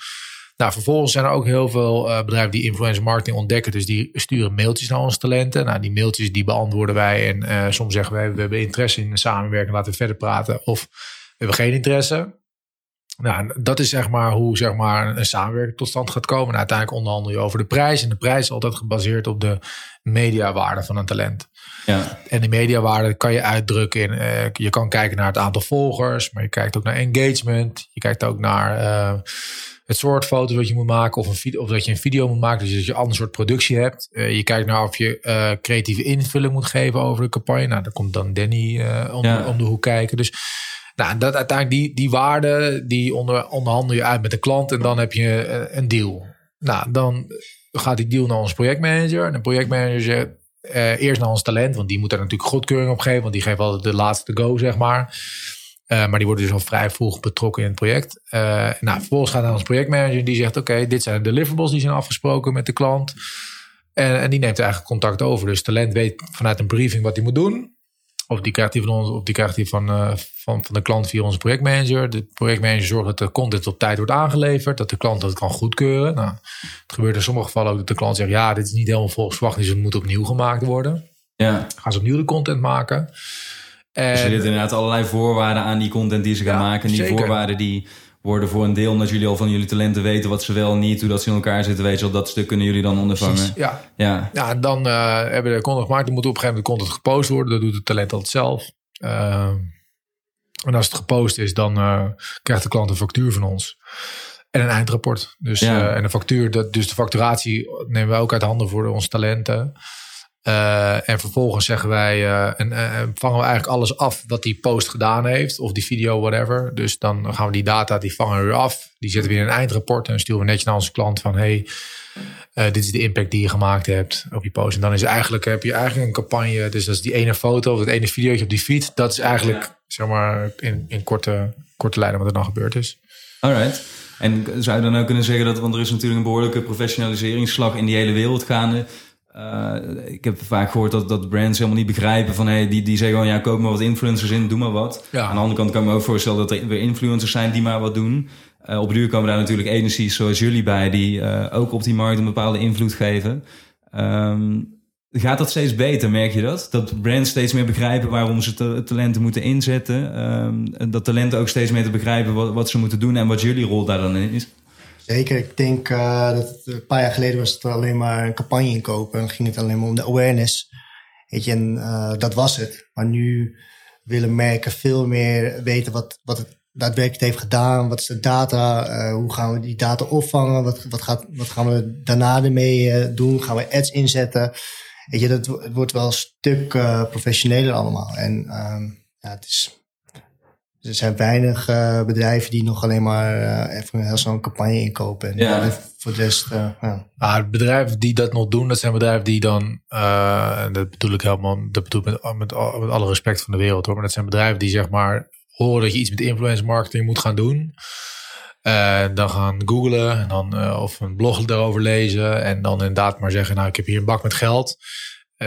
Nou, vervolgens zijn er ook heel veel uh, bedrijven die influencer marketing ontdekken. Dus die sturen mailtjes naar onze talenten. Nou, die mailtjes die beantwoorden wij. En uh, soms zeggen wij, we hebben interesse in samenwerken. Laten we verder praten. Of we hebben geen interesse. Nou, dat is zeg maar hoe zeg maar, een samenwerking tot stand gaat komen. En uiteindelijk onderhandel je over de prijs. En de prijs is altijd gebaseerd op de mediawaarde van een talent. Ja. En die mediawaarde kan je uitdrukken in... Uh, je kan kijken naar het aantal volgers. Maar je kijkt ook naar engagement. Je kijkt ook naar... Het soort foto's wat je moet maken of, een video, of dat je een video moet maken. Dus dat je een ander soort productie hebt. Uh, je kijkt naar of je uh, creatieve invulling moet geven over de campagne. Nou, daar komt dan Danny uh, om, ja. om, de hoek kijken. Dus nou, dat uiteindelijk die, die waarde, die onder, onderhandel je uit met de klant en dan heb je een deal. Nou, dan gaat die deal naar ons projectmanager. En de projectmanager zegt eerst naar ons talent, want die moet daar natuurlijk goedkeuring op geven, want die geeft altijd de laatste go, zeg maar. Uh, maar die worden dus al vrij vroeg betrokken in het project. nou, vervolgens gaat naar ons projectmanager die zegt: Oké, dit zijn de deliverables die zijn afgesproken met de klant. En, en die neemt eigenlijk contact over. Dus talent weet vanuit een briefing wat hij moet doen. Of die krijgt hij van ons, of die krijgt hij van, uh, van, van de klant via onze projectmanager. De projectmanager zorgt dat de content op tijd wordt aangeleverd, dat de klant dat kan goedkeuren. Nou, het gebeurt in sommige gevallen ook dat de klant zegt: ja, dit is niet helemaal volgens verwachting, dus het moet opnieuw gemaakt worden. Ja. Gaan ze opnieuw de content maken. En, dus er zitten inderdaad allerlei voorwaarden aan die content die ze gaan maken. En die zeker. voorwaarden die worden voor een deel omdat jullie al van jullie talenten weten wat ze wel en niet, hoe dat ze in elkaar zitten, weet je wel, dat stuk kunnen jullie dan ondervangen. Precies, ja. Ja. ja, dan uh, hebben we de content gemaakt, dan moet op een gegeven moment de content gepost worden, dat doet het talent altijd zelf. Uh, en als het gepost is, dan uh, krijgt de klant een factuur van ons. En een eindrapport. Dus, ja. en de factuur, dat, dus de facturatie nemen we ook uit handen voor onze talenten. Uh, en vervolgens zeggen wij, uh, en uh, vangen we eigenlijk alles af wat die post gedaan heeft, of die video, whatever. Dus dan gaan we die data, die vangen we af. Die zetten we in een eindrapport en sturen we netjes naar onze klant van, hey, dit is de impact die je gemaakt hebt op je post. En dan is eigenlijk, heb je eigenlijk een campagne, dus dat is die ene foto of het ene video op die feed. Dat is eigenlijk, zeg maar, in, in korte, korte lijnen wat er dan gebeurd is. Alright. En zou je dan ook kunnen zeggen dat, want er is natuurlijk een behoorlijke professionaliseringsslag in die hele wereld gaande. Uh, ik heb vaak gehoord dat, dat brands helemaal niet begrijpen van hey, die, die zeggen gewoon ja, koop maar wat influencers in, doe maar wat. Ja. Aan de andere kant kan ik me ook voorstellen dat er weer influencers zijn die maar wat doen. Uh, op duur komen daar natuurlijk agencies zoals jullie bij, die uh, ook op die markt een bepaalde invloed geven. Um, gaat dat steeds beter, merk je dat? Dat brands steeds meer begrijpen waarom ze talenten moeten inzetten. Um, dat talenten ook steeds meer te begrijpen wat, wat ze moeten doen en wat jullie rol daar dan in is. Zeker, ik denk uh, dat een paar jaar geleden was het alleen maar een campagne inkopen. En ging het alleen maar om de awareness. Weet je, en uh, dat was het. Maar nu willen merken veel meer weten wat, wat het daadwerkelijk heeft gedaan. Wat is de data? Uh, hoe gaan we die data opvangen? Wat, wat, gaat, wat gaan we daarna ermee doen? Gaan we ads inzetten? Weet je, dat wordt wel een stuk professioneler allemaal. En um, ja, het is er zijn weinig uh, bedrijven die nog alleen maar uh, even heel zo'n campagne inkopen. En ja. voor de rest, uh, ja. Ah, bedrijven die dat nog doen, dat zijn bedrijven die dan, en dat bedoel ik helemaal, dat bedoel ik met, met, met, alle respect van de wereld hoor, maar dat zijn bedrijven die zeg maar horen dat je iets met influencer marketing moet gaan doen. dan gaan googlen en dan, of een blog daarover lezen en dan inderdaad maar zeggen, nou ik heb hier een bak met geld,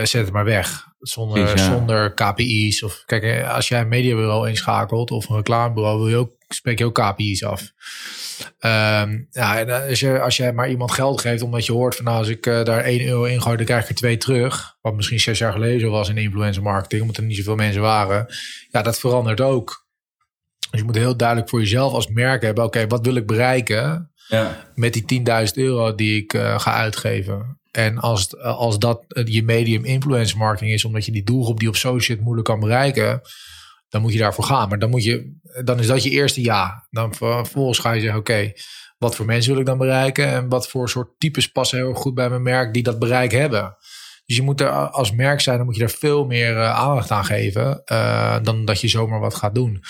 zet het maar weg. Zonder, zonder KPI's. Of kijk, eh, als jij een mediabureau inschakelt of een reclamebureau, wil je ook, spreek je ook KPI's af. Um, ja, en als, je, als jij maar iemand geld geeft omdat je hoort van nou, als ik uh, daar 1 euro in gooi, dan krijg ik er 2 terug. Wat misschien zes jaar geleden zo was in influencer marketing, omdat er niet zoveel mensen waren. Ja, dat verandert ook. Dus je moet heel duidelijk voor jezelf als merk hebben, oké, wat wil ik bereiken ja. met die 10.000 euro die ik uh, ga uitgeven? En als, als dat je medium influence marketing is, omdat je die doelgroep die op social moeilijk kan bereiken, dan moet je daarvoor gaan. Maar dan, moet je, dan is dat je eerste ja. Dan vervolgens ga je zeggen: Oké, wat voor mensen wil ik dan bereiken? En wat voor soort types passen heel goed bij mijn merk die dat bereik hebben? Dus je moet er als merk zijn, dan moet je er veel meer uh, aandacht aan geven uh, dan dat je zomaar wat gaat doen.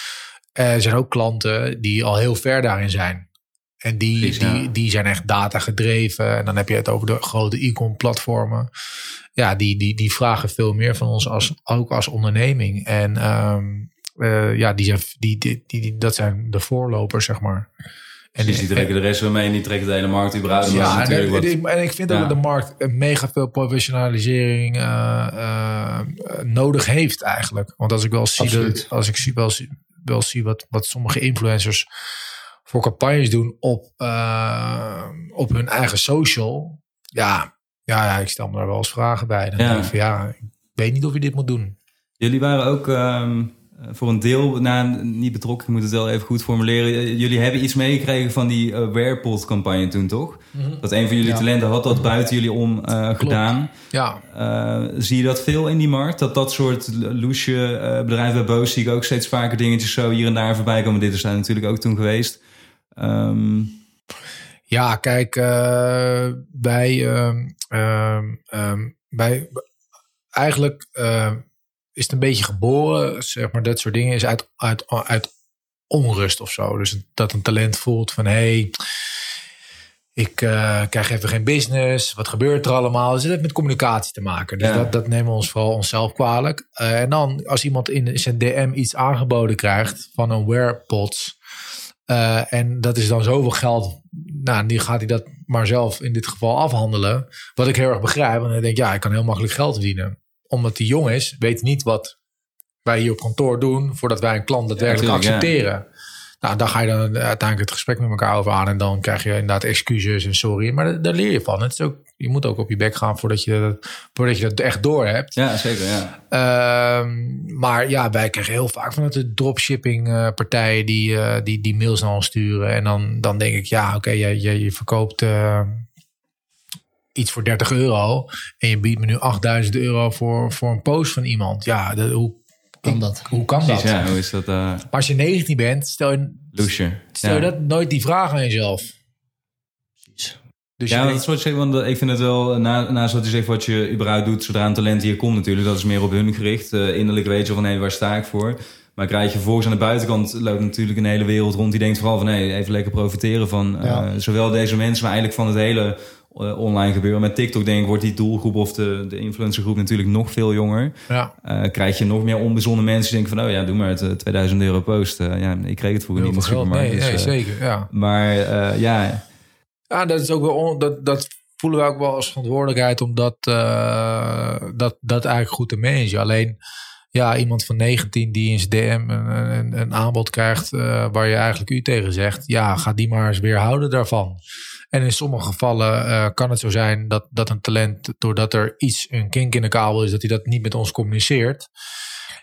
Er zijn ook klanten die al heel ver daarin zijn. En die, die, die zijn echt data gedreven. En dan heb je het over de grote e-com platformen. Ja, die, die, die vragen veel meer van ons als, ook als onderneming. En um, uh, ja, die zijn, die, die, die, dat zijn de voorlopers, zeg maar. En dus die trekken de rest wel mee en die trekken de hele markt überhaupt. Ja, en, wat, en, ik vind ja. dat de markt mega veel professionalisering uh, uh, nodig heeft eigenlijk. Want als ik wel zie, dat, als ik zie, wel, wel zie wat, wat sommige influencers voor campagnes doen op, uh, op hun eigen social. Ja, ja, ja, ik stel me daar wel eens vragen bij. Dan ja. denk ik van ja, ik weet niet of je dit moet doen. Jullie waren ook um, voor een deel, nou, niet betrokken, ik moet het wel even goed formuleren. Jullie hebben iets meegekregen van die uh, Wearpod-campagne toen, toch? Mm -hmm. Dat een van jullie ja. talenten had dat buiten jullie om uh, gedaan. Ja. Uh, zie je dat veel in die markt? Dat dat soort loesje bedrijven bij Boos zie ik ook steeds vaker dingetjes zo hier en daar voorbij komen. Dit is daar natuurlijk ook toen geweest. Um... Ja, kijk, uh, bij, um, um, bij eigenlijk is het een beetje geboren, zeg maar, dat soort dingen is uit, uit, uit onrust of zo. Dus dat een talent voelt van hé, hey, ik uh, krijg even geen business. Wat gebeurt er allemaal? Dus het heeft met communicatie te maken. Dus ja. dat, dat nemen we ons vooral onszelf kwalijk. Uh, en dan als iemand in zijn DM iets aangeboden krijgt van een wearpods uh, en dat is dan zoveel geld. Nou, die gaat hij dat maar zelf in dit geval afhandelen. Wat ik heel erg begrijp. En dan denk ja, ik kan heel makkelijk geld verdienen. Omdat die jong is, weet niet wat wij hier op kantoor doen. voordat wij een klant daadwerkelijk ja, accepteren. Ja. Nou, dan ga je dan uiteindelijk het gesprek met elkaar over aan. En dan krijg je inderdaad excuses en sorry. Maar daar leer je van. Het is ook, je moet ook op je bek gaan voordat je dat, voordat je dat echt door hebt. Ja, zeker. Ja. Uh, maar ja, wij krijgen heel vaak vanuit de dropshipping uh, partijen die, uh, die, die mails naar ons sturen. En dan, dan denk ik, ja, oké, okay, je, je, je verkoopt uh, iets voor 30 euro. En je biedt me nu 8000 euro voor, voor een post van iemand. Ja, hoe kan dat? Hoe kan Precies, dat? Ja, hoe is dat? Uh... Maar als je 19 bent, stel je, Loesje. stel je ja. dat nooit die vraag aan jezelf. Dus ja, dat is wat je zegt, want ik vind het wel, na, naast wat je zegt, wat je überhaupt doet zodra een talent hier komt natuurlijk, dat is meer op hun gericht. Uh, innerlijk weet je van, hé, hey, waar sta ik voor? Maar krijg je vervolgens aan de buitenkant loopt natuurlijk een hele wereld rond die denkt vooral van, hé, hey, even lekker profiteren van ja. zowel deze mensen, maar eigenlijk van het hele uh, online gebeuren. Met TikTok denk ik wordt die doelgroep of de, de influencergroep natuurlijk nog veel jonger. Ja. Uh, krijg je nog meer onbezonnen mensen die denken van... oh ja, doe maar het uh, 2000 euro post. Ja, ik kreeg het vroeger niet supermarkt. Nee, dus, nee zeker, ja. Maar ja... Ja, dat is ook wel... On, dat, dat voelen we ook wel als verantwoordelijkheid... om dat, uh, dat, dat eigenlijk goed te managen. Alleen... Ja, iemand van 19 die in zijn DM een, een, een aanbod krijgt... Uh, waar je eigenlijk u tegen zegt... ja, ga die maar eens weerhouden daarvan. En in sommige gevallen uh, kan het zo zijn dat, dat een talent, doordat er iets, een kink in de kabel is, dat hij dat niet met ons communiceert.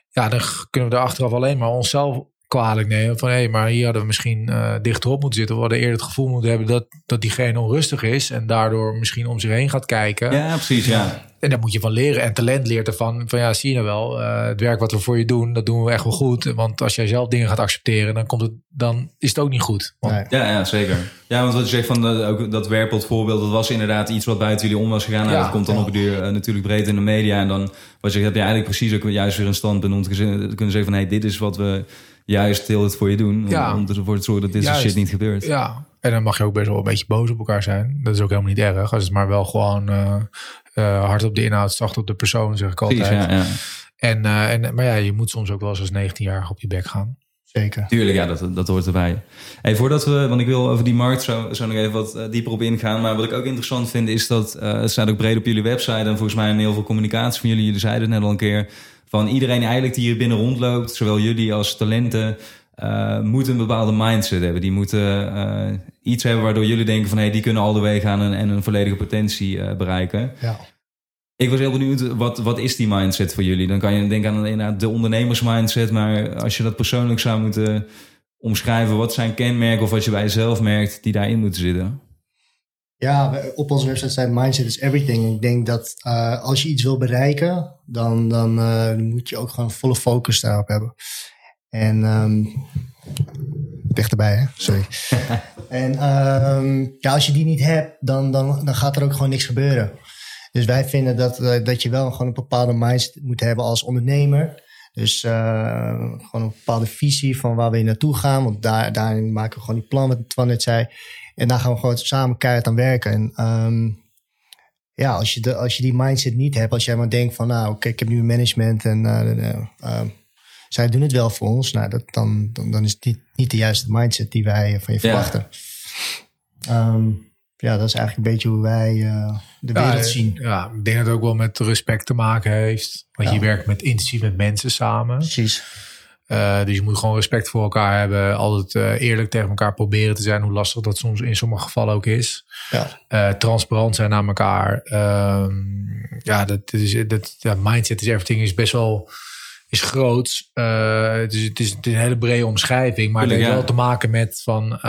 Ja, dan kunnen we er achteraf alleen maar onszelf kwalijk nemen. Van hé, hey, maar hier hadden we misschien uh, dichterop moeten zitten. We hadden eerder het gevoel moeten hebben dat, dat diegene onrustig is. En daardoor misschien om zich heen gaat kijken. Ja, precies, ja. En daar moet je van leren. En talent leert ervan. Van ja, zie je nou wel. Uh, het werk wat we voor je doen, dat doen we echt wel goed. Want als jij zelf dingen gaat accepteren, dan, komt het, dan is het ook niet goed. Want, nee. ja, ja, zeker. Ja, want wat je zegt van de, ook dat werkpot voorbeeld, dat was inderdaad iets wat buiten jullie om was gegaan. Nou, ja, dat komt dan ja. op de duur uh, natuurlijk breed in de media. En dan wat je heb je eigenlijk precies ook juist weer een standpunt om te kunnen zeggen van hé, hey, dit is wat we juist heel het voor je doen. Ja. Om, ervoor te zorgen dat dit soort shit niet gebeurt. Ja, en dan mag je ook best wel een beetje boos op elkaar zijn. Dat is ook helemaal niet erg. Als het maar wel gewoon uh, uh, hard op de inhoud, zacht op de persoon, zeg ik altijd. Precies, ja, ja. En, uh, en, maar ja, je moet soms ook wel eens als 19-jarige op je bek gaan. Zeker. Tuurlijk, ja, dat, dat hoort erbij. Hey, voordat we, want ik wil over die markt zo, zo nog even wat uh, dieper op ingaan. Maar wat ik ook interessant vind is dat, uh, het staat ook breed op jullie website. En volgens mij in heel veel communicatie van jullie, jullie zeiden het net al een keer. Van iedereen eigenlijk die hier binnen rondloopt, zowel jullie als talenten, uh, moeten een bepaalde mindset hebben. Die moeten uh, iets hebben waardoor jullie denken van... hé, hey, die kunnen al de weg gaan en, en een volledige potentie uh, bereiken. Ja. Ik was heel benieuwd, wat, wat is die mindset voor jullie? Dan kan je denken aan inderdaad de ondernemersmindset... maar als je dat persoonlijk zou moeten omschrijven... wat zijn kenmerken of wat je bij jezelf merkt die daarin moeten zitten? Ja, op onze website staat mindset is everything. Ik denk dat uh, als je iets wil bereiken... dan, dan uh, moet je ook gewoon volle focus daarop hebben. En um, dichterbij, hè? Sorry. en um, ja, als je die niet hebt, dan, dan, dan gaat er ook gewoon niks gebeuren. Dus wij vinden dat, uh, dat je wel gewoon een bepaalde mindset moet hebben als ondernemer. Dus gewoon een bepaalde visie van waar we naartoe gaan. Want daar, daarin maken we gewoon die plan, wat Twan net zei. En daar gaan we gewoon samen keihard aan werken. En ehm, ja, als je, de, als je die mindset niet hebt, als jij maar denkt van, nou, oké, ik heb nu een management en uh, zij doen het wel voor ons, nou, dat, dan, dan, dan is het niet, de juiste mindset die wij van je verwachten. Ehm, ja, dat is eigenlijk een beetje hoe wij uh, de wereld zien. Ja, ik denk dat het ook wel met respect te maken heeft. Want je werkt met intensief met mensen samen. Precies. Uh, dus je moet gewoon respect voor elkaar hebben. Altijd uh, eerlijk tegen elkaar proberen te zijn. Hoe lastig dat soms in sommige gevallen ook is. Ja. Uh, transparant zijn naar elkaar. Ehm, ja, dat is, dat, ja, mindset is everything is best wel is groot. het, is, het, is, het is een hele brede omschrijving. Maar het heeft wel te maken met van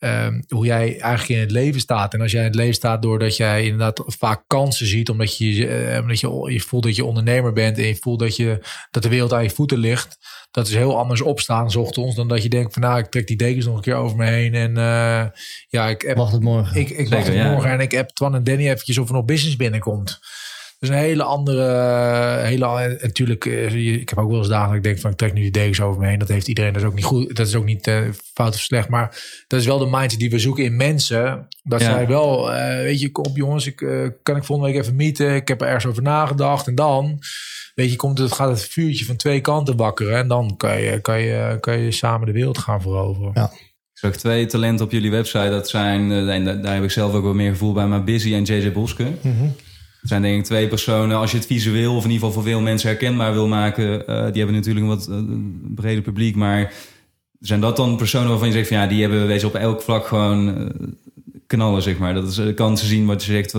Um, hoe jij eigenlijk in het leven staat. En als jij in het leven staat doordat jij inderdaad vaak kansen ziet, omdat je, uh, omdat je, je voelt dat je ondernemer bent en je voelt dat, je, dat de wereld aan je voeten ligt. Dat is heel anders opstaan, zocht ons, dan dat je denkt van nou, ik trek die dekens nog een keer over me heen. En uh, ja, ik heb, wacht het morgen. Ik, ik wacht het morgen en ik heb Twan en Danny eventjes of er nog business binnenkomt. Dus een hele andere, hele, natuurlijk, eh, ik heb ook wel eens dagen dat ik denk van ik trek nu die dekens over me heen. Dat heeft iedereen, dat is ook niet goed, dat is ook niet uh, fout of slecht. Maar dat is wel de mindset die we zoeken in mensen. Dat ja. zij wel, uh, weet je, kom jongens, ik, uh, kan ik volgende week even meeten. Ik heb er ergens over nagedacht. En dan, weet je, komt het, gaat het vuurtje van twee kanten wakkeren. En dan kan je, kan je, kan je samen de wereld gaan veroveren. Ja. Ik zag twee talenten op jullie website. Dat zijn, en daar heb ik zelf ook wel meer gevoel bij, maar Busy en JJ Boske. Mm -hmm. Het zijn denk ik twee personen, als je het visueel of in ieder geval voor veel mensen herkenbaar wil maken, uh, die hebben natuurlijk een wat uh, breder publiek, maar zijn dat dan personen waarvan je zegt van ja, die hebben wezen op elk vlak gewoon uh, knallen, zeg maar. Dat is de kansen zien wat je zegt.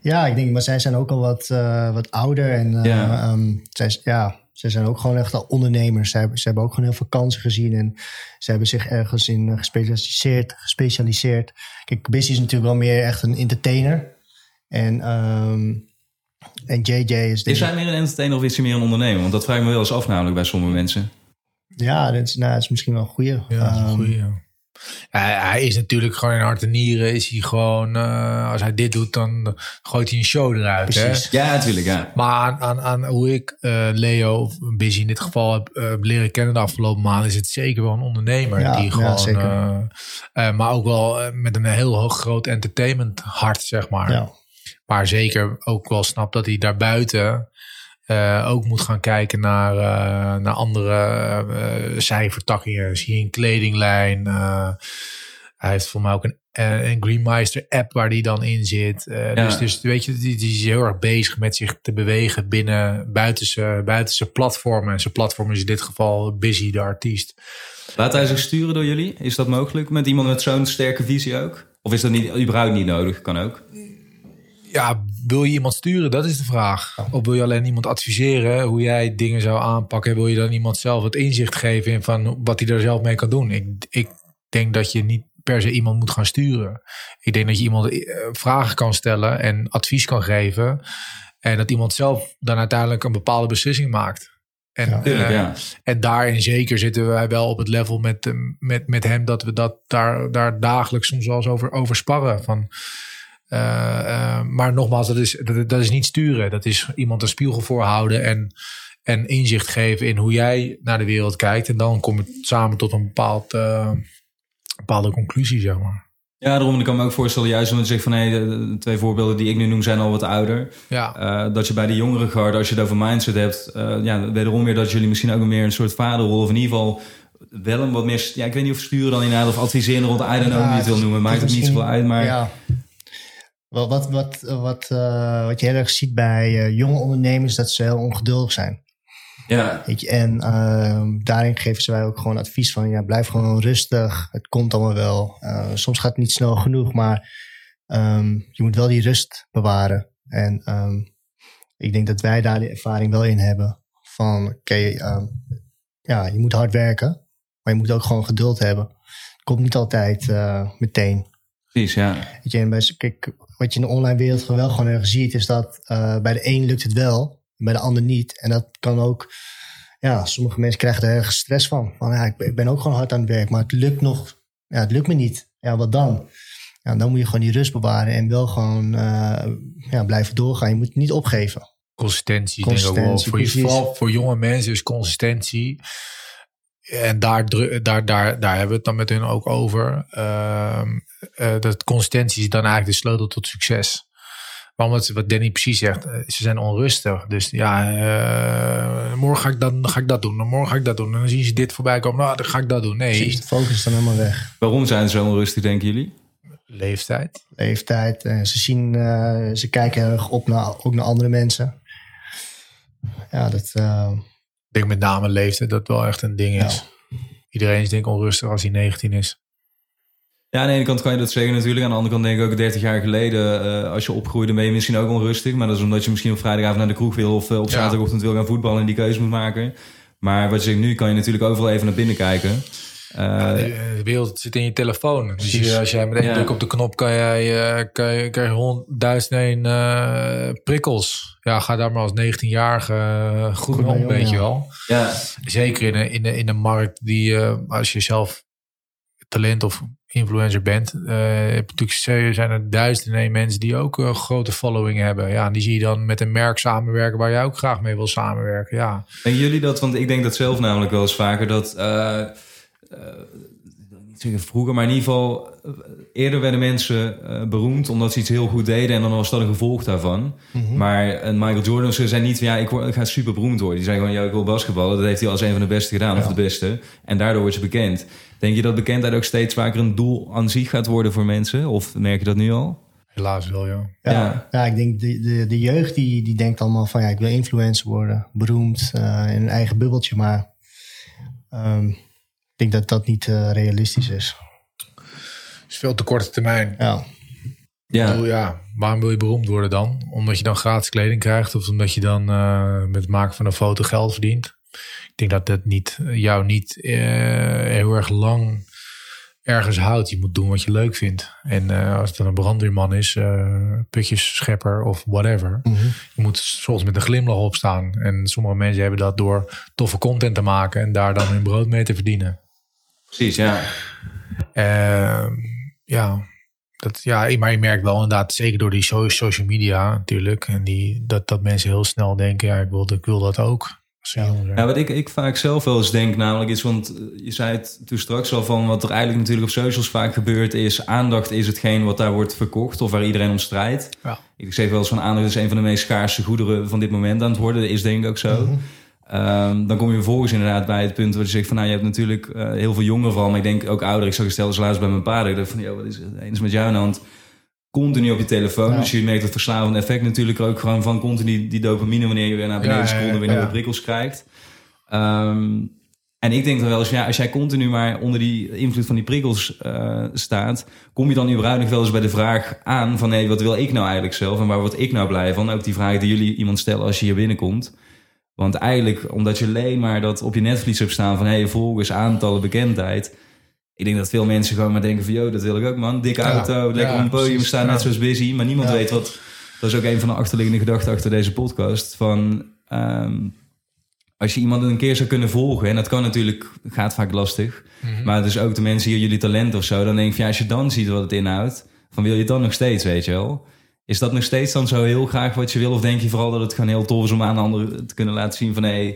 Ja, ik denk, maar zij zijn ook al wat, wat ouder en ja. Um, zij, ja, zij zijn ook gewoon echt al ondernemers. Ze hebben, ze hebben ook gewoon heel veel kansen gezien en ze hebben zich ergens in gespecialiseerd. gespecialiseerd. Kijk, Busy is natuurlijk wel meer echt een entertainer. En, um, en JJ is... Is hij meer een entertainer of is hij meer een ondernemer? Want dat vraag ik me wel eens af namelijk bij sommige mensen. Ja, dat is, nou, dat is misschien wel een goede. Ja, dat is een goeie, ja. Hij, hij, is natuurlijk gewoon in hart en nieren. Is hij gewoon, uh, als hij dit doet, dan gooit hij een show eruit. Precies. Hè? Ja, natuurlijk. Ja. Maar aan, aan, aan hoe ik uh, Leo, of Busy in dit geval, heb uh, leren kennen de afgelopen maanden, is het zeker wel een ondernemer. Ja, die gewoon, ja, zeker. maar ook wel met een heel hoog groot entertainment hart, zeg maar. Ja. Maar zeker ook wel snapt dat hij daarbuiten uh, ook moet gaan kijken naar, uh, naar andere uh, cijfertakkingen. Zie je een kledinglijn. hij heeft voor mij ook een, een Greenmeister app waar die dan in zit. Ja. dus, dus weet je, die, die is heel erg bezig met zich te bewegen binnen buitense, buitense platformen. En zijn platform is in dit geval Busy, de artiest. Laat hij zich sturen door jullie? Is dat mogelijk met iemand met zo'n sterke visie ook? Of is dat niet, überhaupt niet nodig? Kan ook ja, wil je iemand sturen? Dat is de vraag. Of wil je alleen iemand adviseren hoe jij dingen zou aanpakken? Wil je dan iemand zelf het inzicht geven in van wat hij er zelf mee kan doen? Ik, ik denk dat je niet per se iemand moet gaan sturen. Ik denk dat je iemand vragen kan stellen en advies kan geven. En dat iemand zelf dan uiteindelijk een bepaalde beslissing maakt. En, ja, uh, ja. en daarin zeker zitten wij wel op het level met, met, met hem dat we dat daar, daar dagelijks soms wel eens over, over sparren. Van, uh, uh, maar nogmaals, dat is, dat, dat, is niet sturen. Dat is iemand een spiegel voorhouden en, en inzicht geven in hoe jij naar de wereld kijkt. En dan kom je samen tot een bepaald, uh, bepaalde conclusie, zeg maar. Ja, daarom ik kan me ook voorstellen, juist omdat je zegt van hé, hey, de twee voorbeelden die ik nu noem zijn al wat ouder. Ja. Uh, dat je bij de jongere garde, als je het over mindset hebt, uh, ja, wederom weer dat jullie misschien ook meer een soort vaderrol of in ieder geval wel een wat meer, ja, ik weet niet of sturen dan inderdaad of adviseren rond, I don't know hoe je het wil noemen, maakt het niet zoveel uit, maar... Ja. Wat, wat, wat, wat, uh, wat je heel erg ziet bij uh, jonge ondernemers, dat ze heel ongeduldig zijn. Ja. Weet je, en uh, daarin geven ze wij ook gewoon advies van, ja, blijf gewoon rustig. Het komt allemaal wel. Uh, soms gaat het niet snel genoeg, maar um, je moet wel die rust bewaren. En um, ik denk dat wij daar de ervaring wel in hebben. Van, oké, okay, um, ja, je moet hard werken, maar je moet ook gewoon geduld hebben. Het komt niet altijd meteen. Precies, ja. Weet je, en bij, kijk, wat je in de online wereld wel gewoon erg ziet, is dat uh, bij de een lukt het wel, bij de ander niet. En dat kan ook, ja, sommige mensen krijgen er erg stress van. Van ja, ik, ik ben ook gewoon hard aan het werk, maar het lukt nog, ja, het lukt me niet. Ja, wat dan? Ja, dan moet je gewoon die rust bewaren en wel gewoon uh, ja, blijven doorgaan. Je moet het niet opgeven. Consistentie, consistentie denk ik ook wel. Voor, vooral voor jonge mensen is consistentie en daar, daar, daar, daar hebben we het dan met hun ook over. Uh, dat consistentie is dan eigenlijk de sleutel tot succes. Want wat Danny precies zegt, ze zijn onrustig. Dus ja, uh, morgen ga ik, dat, ga ik dat doen. Morgen ga ik dat doen. En dan zien ze dit voorbij komen. Nou, dan ga ik dat doen. Nee. Precies, de focus is dan helemaal weg. Waarom zijn ze zo onrustig, denken jullie? Leeftijd. Leeftijd. Ze zien, uh, ze kijken erg op naar, ook naar andere mensen. Ja, dat... Ik denk met name leeftijd dat wel echt een ding is. Iedereen is denk ik onrustig als hij 19 is. Ja, aan de ene kant kan je dat zeggen natuurlijk. Aan de andere kant denk ik ook 30 jaar geleden, uh, als je opgroeide, ben je misschien ook onrustig. Maar dat is omdat je misschien op vrijdagavond naar de kroeg wil of uh, op zaterdagochtend wil gaan voetballen en die keuze moet maken. Maar wat je zegt, nu kan je natuurlijk overal even naar binnen kijken. Uh, de, wereld zit in je telefoon. Dus als jij met één ja. druk op de knop kan jij, uh, kan je, kan je honderdduizend uh, prikkels. Ja, ga daar maar als 19-jarige goed, goed om, weet je wel. Ja. Zeker in een, in de, in de markt die, als je zelf talent of influencer bent, natuurlijk zijn er duizenden mensen die ook een grote following hebben. Ja, en die zie je dan met een merk samenwerken waar jij ook graag mee wil samenwerken. Ja. En jullie dat, want ik denk dat zelf namelijk wel eens vaker dat uh, niet zeggen vroeger, maar in ieder geval uh, eerder werden mensen uh, beroemd omdat ze iets heel goed deden en dan was dat een gevolg daarvan. Mm -hmm. Maar een Michael Jordan, ze zijn niet van ja, ik, word, ik ga super beroemd worden. Die zijn gewoon, ja, ik wil basketballen. Dat heeft hij als een van de beste gedaan, ja. of de beste. En daardoor wordt je bekend. Denk je dat bekendheid ook steeds vaker een doel aan zich gaat worden voor mensen? Of merk je dat nu al? Helaas wel, ja. Ja, ja. ja ik denk de, de, de jeugd die, die denkt allemaal van ja, ik wil influencer worden, beroemd, in een eigen bubbeltje. Maar um, denk dat dat niet uh, realistisch is. Het is veel te korte termijn. Ja. Ja. Bedoel, ja. Waarom wil je beroemd worden dan? Omdat je dan gratis kleding krijgt of omdat je dan uh, met het maken van een foto geld verdient? Ik denk dat dat niet, jou niet uh, heel erg lang ergens houdt. Je moet doen wat je leuk vindt. En uh, als het dan een brandweerman is, uh, putjes schepper of whatever. Mm -hmm. Je moet soms met een glimlach opstaan. En sommige mensen hebben dat door toffe content te maken en daar dan hun brood mee te verdienen. Precies, ja. Uh, ja, dat, ja, maar je merkt wel inderdaad, zeker door die social media natuurlijk, en die, dat, dat mensen heel snel denken, ja, ik wil, ik wil dat ook. Ja. ja, wat ik, ik vaak zelf wel eens denk namelijk is, want je zei het toen straks al van wat er eigenlijk natuurlijk op socials vaak gebeurt is, aandacht is hetgeen wat daar wordt verkocht of waar iedereen om strijdt. Ja. Ik zeg wel eens van aandacht is een van de meest schaarse goederen van dit moment aan het worden. Dat is denk ik ook zo. Mhm. Um, dan kom je vervolgens inderdaad bij het punt waar je zegt van nou, je hebt natuurlijk uh, heel veel jongeren van, maar ik denk ook ouder. Ik zag stellen laatst bij mijn vader. Ik dacht van, joh, wat is het eens met jou aan de hand? Continu op je telefoon. Ja. Dus je merkt het verslavende effect natuurlijk ook gewoon van continu die dopamine wanneer je weer naar beneden Ja, en weer nieuwe prikkels krijgt. Um, en ik denk dan wel eens, ja, als jij continu maar onder die invloed van die prikkels uh, staat, kom je dan überhaupt nog wel eens bij de vraag aan van hé, wat wil ik nou eigenlijk zelf en waar word ik nou blij van? Ook die vraag die jullie iemand stellen als je hier binnenkomt. Want eigenlijk, omdat je alleen maar dat op je netvlies hebt staan van hé, hey, volgers, aantallen, bekendheid. Ik denk dat veel mensen gewoon maar denken van, joh, dat wil ik ook man. Dikke Ja, auto, lekker ja, op een podium precies. staan, net zoals Busy. Maar niemand weet wat... Dat is ook een van de achterliggende gedachten achter deze podcast. Van, ehm, als je iemand een keer zou kunnen volgen... en dat kan natuurlijk, gaat vaak lastig... Mhm. maar dus ook de mensen hier, jullie talent of zo... dan denk ik van, ja, als je dan ziet wat het inhoudt... van wil je het dan nog steeds, weet je wel... Is dat nog steeds dan zo heel graag wat je wil? Of denk je vooral dat het gewoon heel tof is om aan anderen te kunnen laten zien van... hé, hey,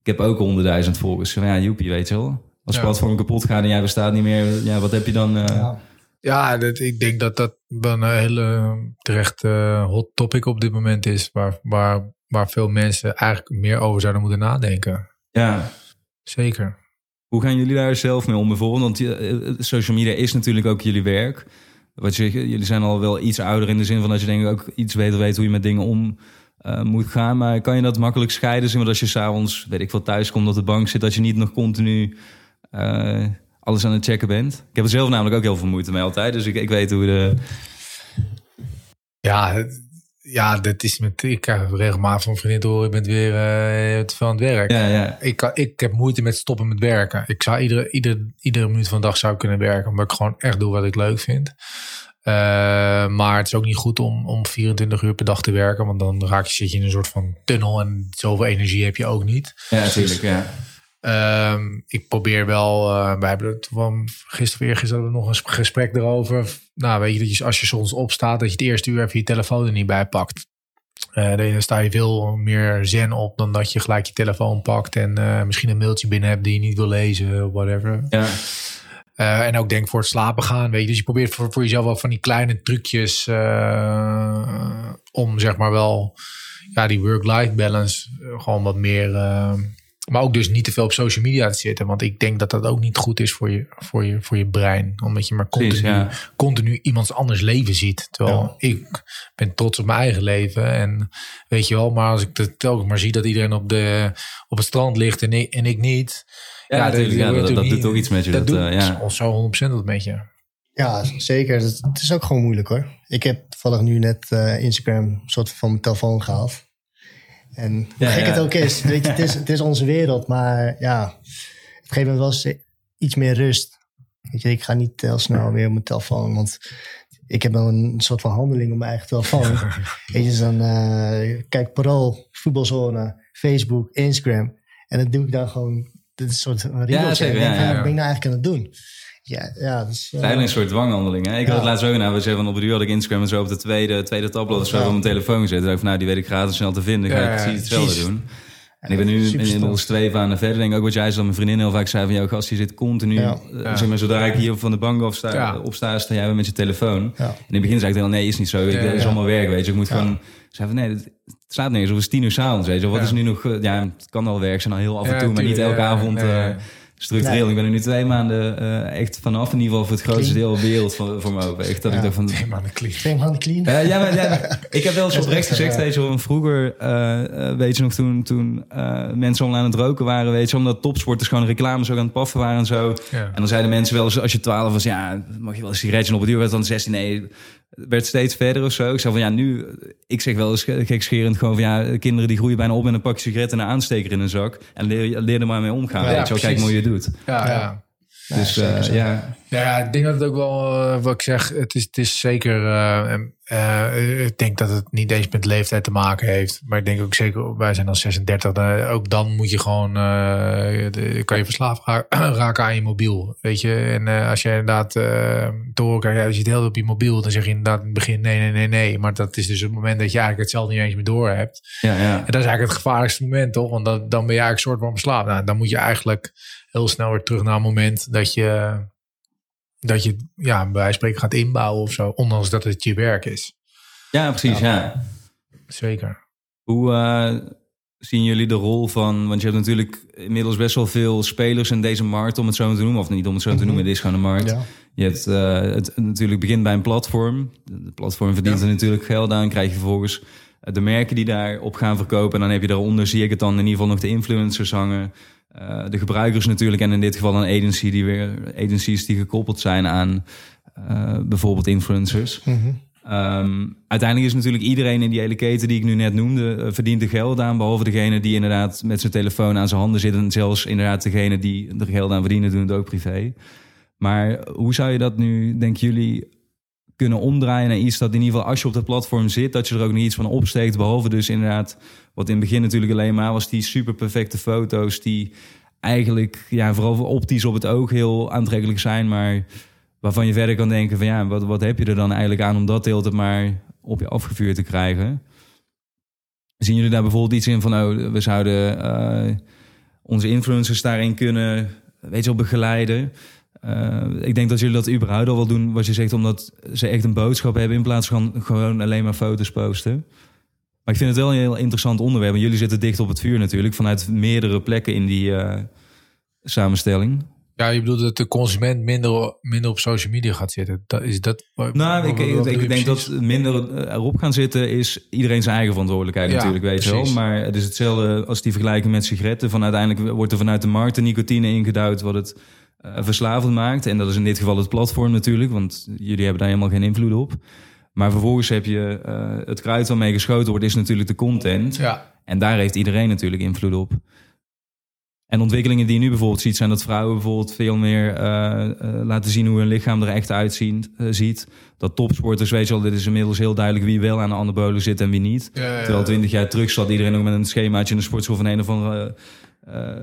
ik heb ook honderdduizend volgers. Ja, joepie, weet je wel. Als Ja. platform kapot gaat en jij bestaat niet meer... ja, wat heb je dan... eh, Ja. Ja, dat, ik denk dat dat wel een hele terecht eh, hot topic op dit moment is. Waar, waar, waar veel mensen eigenlijk meer over zouden moeten nadenken. ja. Zeker. Hoe gaan jullie daar zelf mee om bijvoorbeeld? Want eh, social media is natuurlijk ook jullie werk. Wat je, jullie zijn al wel iets ouder in de zin van dat je denk ik ook iets beter weet hoe je met dingen om eh, moet gaan. Maar kan je dat makkelijk scheiden? Zeg maar dat je s'avonds, weet ik veel, thuis komt op de bank zit, dat je niet nog continu eh, alles aan het checken bent? Ik heb er zelf namelijk ook heel veel moeite mee altijd. Dus ik, ik weet hoe de. Ja, het- ja, dat is met. Ik krijg regelmatig van vriendin te horen: je bent weer eh, te veel aan het werk. Ja, ja. Ik, kan, ik heb moeite met stoppen met werken. Ik zou iedere, iedere, iedere minuut van de dag zou ik kunnen werken, omdat ik gewoon echt doe wat ik leuk vind. Eh, maar het is ook niet goed om, om 24 uur per dag te werken, want dan raak je, zit je in een soort van tunnel en zoveel energie heb je ook niet. Ja, natuurlijk. Ja. Ehm, ik probeer wel, eh wij hebben het van gisteren weer gisteren we nog een gesprek erover. Nou, weet je dat je als je soms opstaat, dat je het eerste uur even je telefoon er niet bij pakt. Uh, dan sta je veel meer zen op dan dat je gelijk je telefoon pakt en uh, misschien een mailtje binnen hebt die je niet wil lezen, whatever. Ja. Uh, en ook denk voor het slapen gaan, weet je. Dus je probeert voor, voor jezelf wel van die kleine trucjes om zeg maar wel ja, die work-life balance gewoon wat meer maar ook dus niet te veel op social media te zitten. Want ik denk dat dat ook niet goed is voor je, voor je, voor je brein. Omdat je maar continu, Precies, continu iemands anders leven ziet. Terwijl ik ben trots op mijn eigen leven. En weet je wel, maar als ik het telkens maar zie dat iedereen op, de, op het strand ligt en ik, en ik niet. Ja, ja, natuurlijk, ja dat, dat, doet toch iets met je. Dat, dat doet uh, ja. zo 100% wat met je. Ja, zeker. Het, het, is ook gewoon moeilijk hoor. Ik heb toevallig nu net uh, Instagram soort van mijn telefoon gehaald. En hoe ja, gek ja. het ook is, weet je, het is, het is onze wereld, maar ja, het geeft me wel eens iets meer rust. Weet je, ik ga niet heel snel weer op mijn telefoon, want ik heb wel een soort van handeling op mijn eigen telefoon. weet je, dus dan uh, kijk parool, voetbalzone, Facebook, Instagram. En dat doe ik dan gewoon, dit is een soort riedeltje. Ja, ja, ja, wat ben ik nou eigenlijk aan het doen? Ja, ja, dus, uh, eigenlijk een soort dwanghandeling. Hè? Ik had het laatst ook nou, we zeggen van op de duur had ik Instagram en zo op de tweede, tweede tabblad of zo op mijn telefoon gezet. Ik van nou, die weet ik gratis snel te vinden. Dan ga ik precies hetzelfde doen. En ik ben nu inmiddels twee maanden verder. Denk ook wat jij zei, mijn vriendin heel vaak zei van... jouw gast, je zit continu... Ja. Uh, zeg maar, zodra ik hier van de bank afsta, ja. opsta, sta jij met je telefoon. Ja. En in het begin zei ik dan, nee, is niet zo. Het is allemaal werk, weet je. Ik moet gewoon... Zei van, nee, het slaat nergens. Of het is tien uur s'avonds, weet je. Wat is nu nog... Ja, het kan al werk zijn, al heel af en toe. maar niet elke avond... Uh, structureel. Nee. Ik ben er nu twee maanden uh, echt vanaf, in ieder geval voor het grootste clean. deel wereld voor, voor me open. Echt dat ja, ik dacht van... Twee maanden clean. Twee maanden clean. Uh, ja, maar, ja, ik heb wel eens oprecht gezegd, weet je vroeger, uh, weet je nog, toen, toen mensen online aan het roken waren, weet je, omdat topsporters gewoon reclames ook aan het paffen waren en zo. Ja. En dan zeiden mensen wel eens, als je 12 was, ja, mag je wel een sigaretje op het duur, werd dan 16, nee, werd steeds verder of zo. Ik zei van ja, nu, ik zeg wel eens gekscherend gewoon van ja, kinderen die groeien bijna op met een pakje sigaretten en een aansteker in een zak. En leer, leer er maar mee omgaan. Ja, weet je wel, kijk hoe je het doet. Ja, ja. Dus ja, uh, ja. ja, ik denk dat het ook wel, uh, wat ik zeg, het is, het is zeker, uh, ik denk dat het niet eens met leeftijd te maken heeft. Maar ik denk ook zeker, wij zijn al 36, ook dan moet je gewoon, de, kan je verslaafd raken aan je mobiel. Weet je, en als je inderdaad te horen krijgt, ja, je zit heel op je mobiel, dan zeg je inderdaad in het begin nee, nee, nee, nee. Maar dat is dus het moment dat je eigenlijk hetzelfde niet eens meer door hebt. Ja, ja. En dat is eigenlijk het gevaarlijkste moment, toch? Want dat, dan ben je eigenlijk soort van verslaafd. Nou, dan moet je eigenlijk heel snel weer terug naar het moment dat je, dat je ja, bij wijze van spreken gaat inbouwen of zo, ondanks dat het je werk is. Ja, precies, ja. ja. Zeker. Hoe uh, zien jullie de rol van, want je hebt natuurlijk inmiddels best wel veel spelers in deze markt, om het zo te noemen, of niet om het zo te noemen, mm -hmm. dit is gewoon een markt. Ja. Je hebt uh, het natuurlijk begint bij een platform. De platform verdient ja. er natuurlijk geld aan, krijg je vervolgens de merken die daarop gaan verkopen. En dan heb je daaronder, zie ik het dan in ieder geval nog de influencers hangen. Uh, de gebruikers natuurlijk en in dit geval een agency die weer agencies die gekoppeld zijn aan uh, bijvoorbeeld influencers. Mm -hmm. um, uiteindelijk is natuurlijk iedereen in die hele keten die ik nu net noemde, uh, verdient er geld aan. Behalve degene die inderdaad met zijn telefoon aan zijn handen zit. En zelfs inderdaad degene die er geld aan verdienen, doen het ook privé. Maar hoe zou je dat nu, denken jullie, kunnen omdraaien naar iets dat in ieder geval als je op dat platform zit, dat je er ook nog iets van opsteekt. Behalve dus inderdaad, wat in het begin natuurlijk alleen maar was, die super perfecte foto's die eigenlijk ja, vooral optisch op het oog heel aantrekkelijk zijn, maar waarvan je verder kan denken van ja, wat, wat heb je er dan eigenlijk aan om dat deel maar op je afgevuurd te krijgen? Zien jullie daar bijvoorbeeld iets in van, oh, we zouden uh, onze influencers daarin kunnen, weet je wel, begeleiden? Uh, ik denk dat jullie dat überhaupt al wel doen, wat je zegt, omdat ze echt een boodschap hebben in plaats van gewoon alleen maar foto's posten. Maar ik vind het wel een heel interessant onderwerp. En jullie zitten dicht op het vuur natuurlijk, vanuit meerdere plekken in die uh, samenstelling. Ja, je bedoelt dat de consument minder, minder op social media gaat zitten. Dat, is dat, nou, ik, ik, ik denk dat minder erop gaan zitten is iedereen zijn eigen verantwoordelijkheid ja, natuurlijk, weet je wel. Maar het is hetzelfde als die vergelijking met sigaretten. Van uiteindelijk wordt er vanuit de markt de nicotine ingeduid wat het verslavend maakt. En dat is in dit geval het platform natuurlijk, want jullie hebben daar helemaal geen invloed op. Maar vervolgens heb je uh, het kruid waarmee geschoten wordt, is natuurlijk de content. Ja. En daar heeft iedereen natuurlijk invloed op. En ontwikkelingen die je nu bijvoorbeeld ziet, zijn dat vrouwen bijvoorbeeld veel meer uh, uh, laten zien hoe hun lichaam er echt uitziet. Ziet. Dat topsporters, weet je wel, dit is inmiddels heel duidelijk wie wel aan de anabolen zit en wie niet. Ja, ja, Terwijl twintig jaar terug zat iedereen nog met een schemaatje in de sportschool van een of andere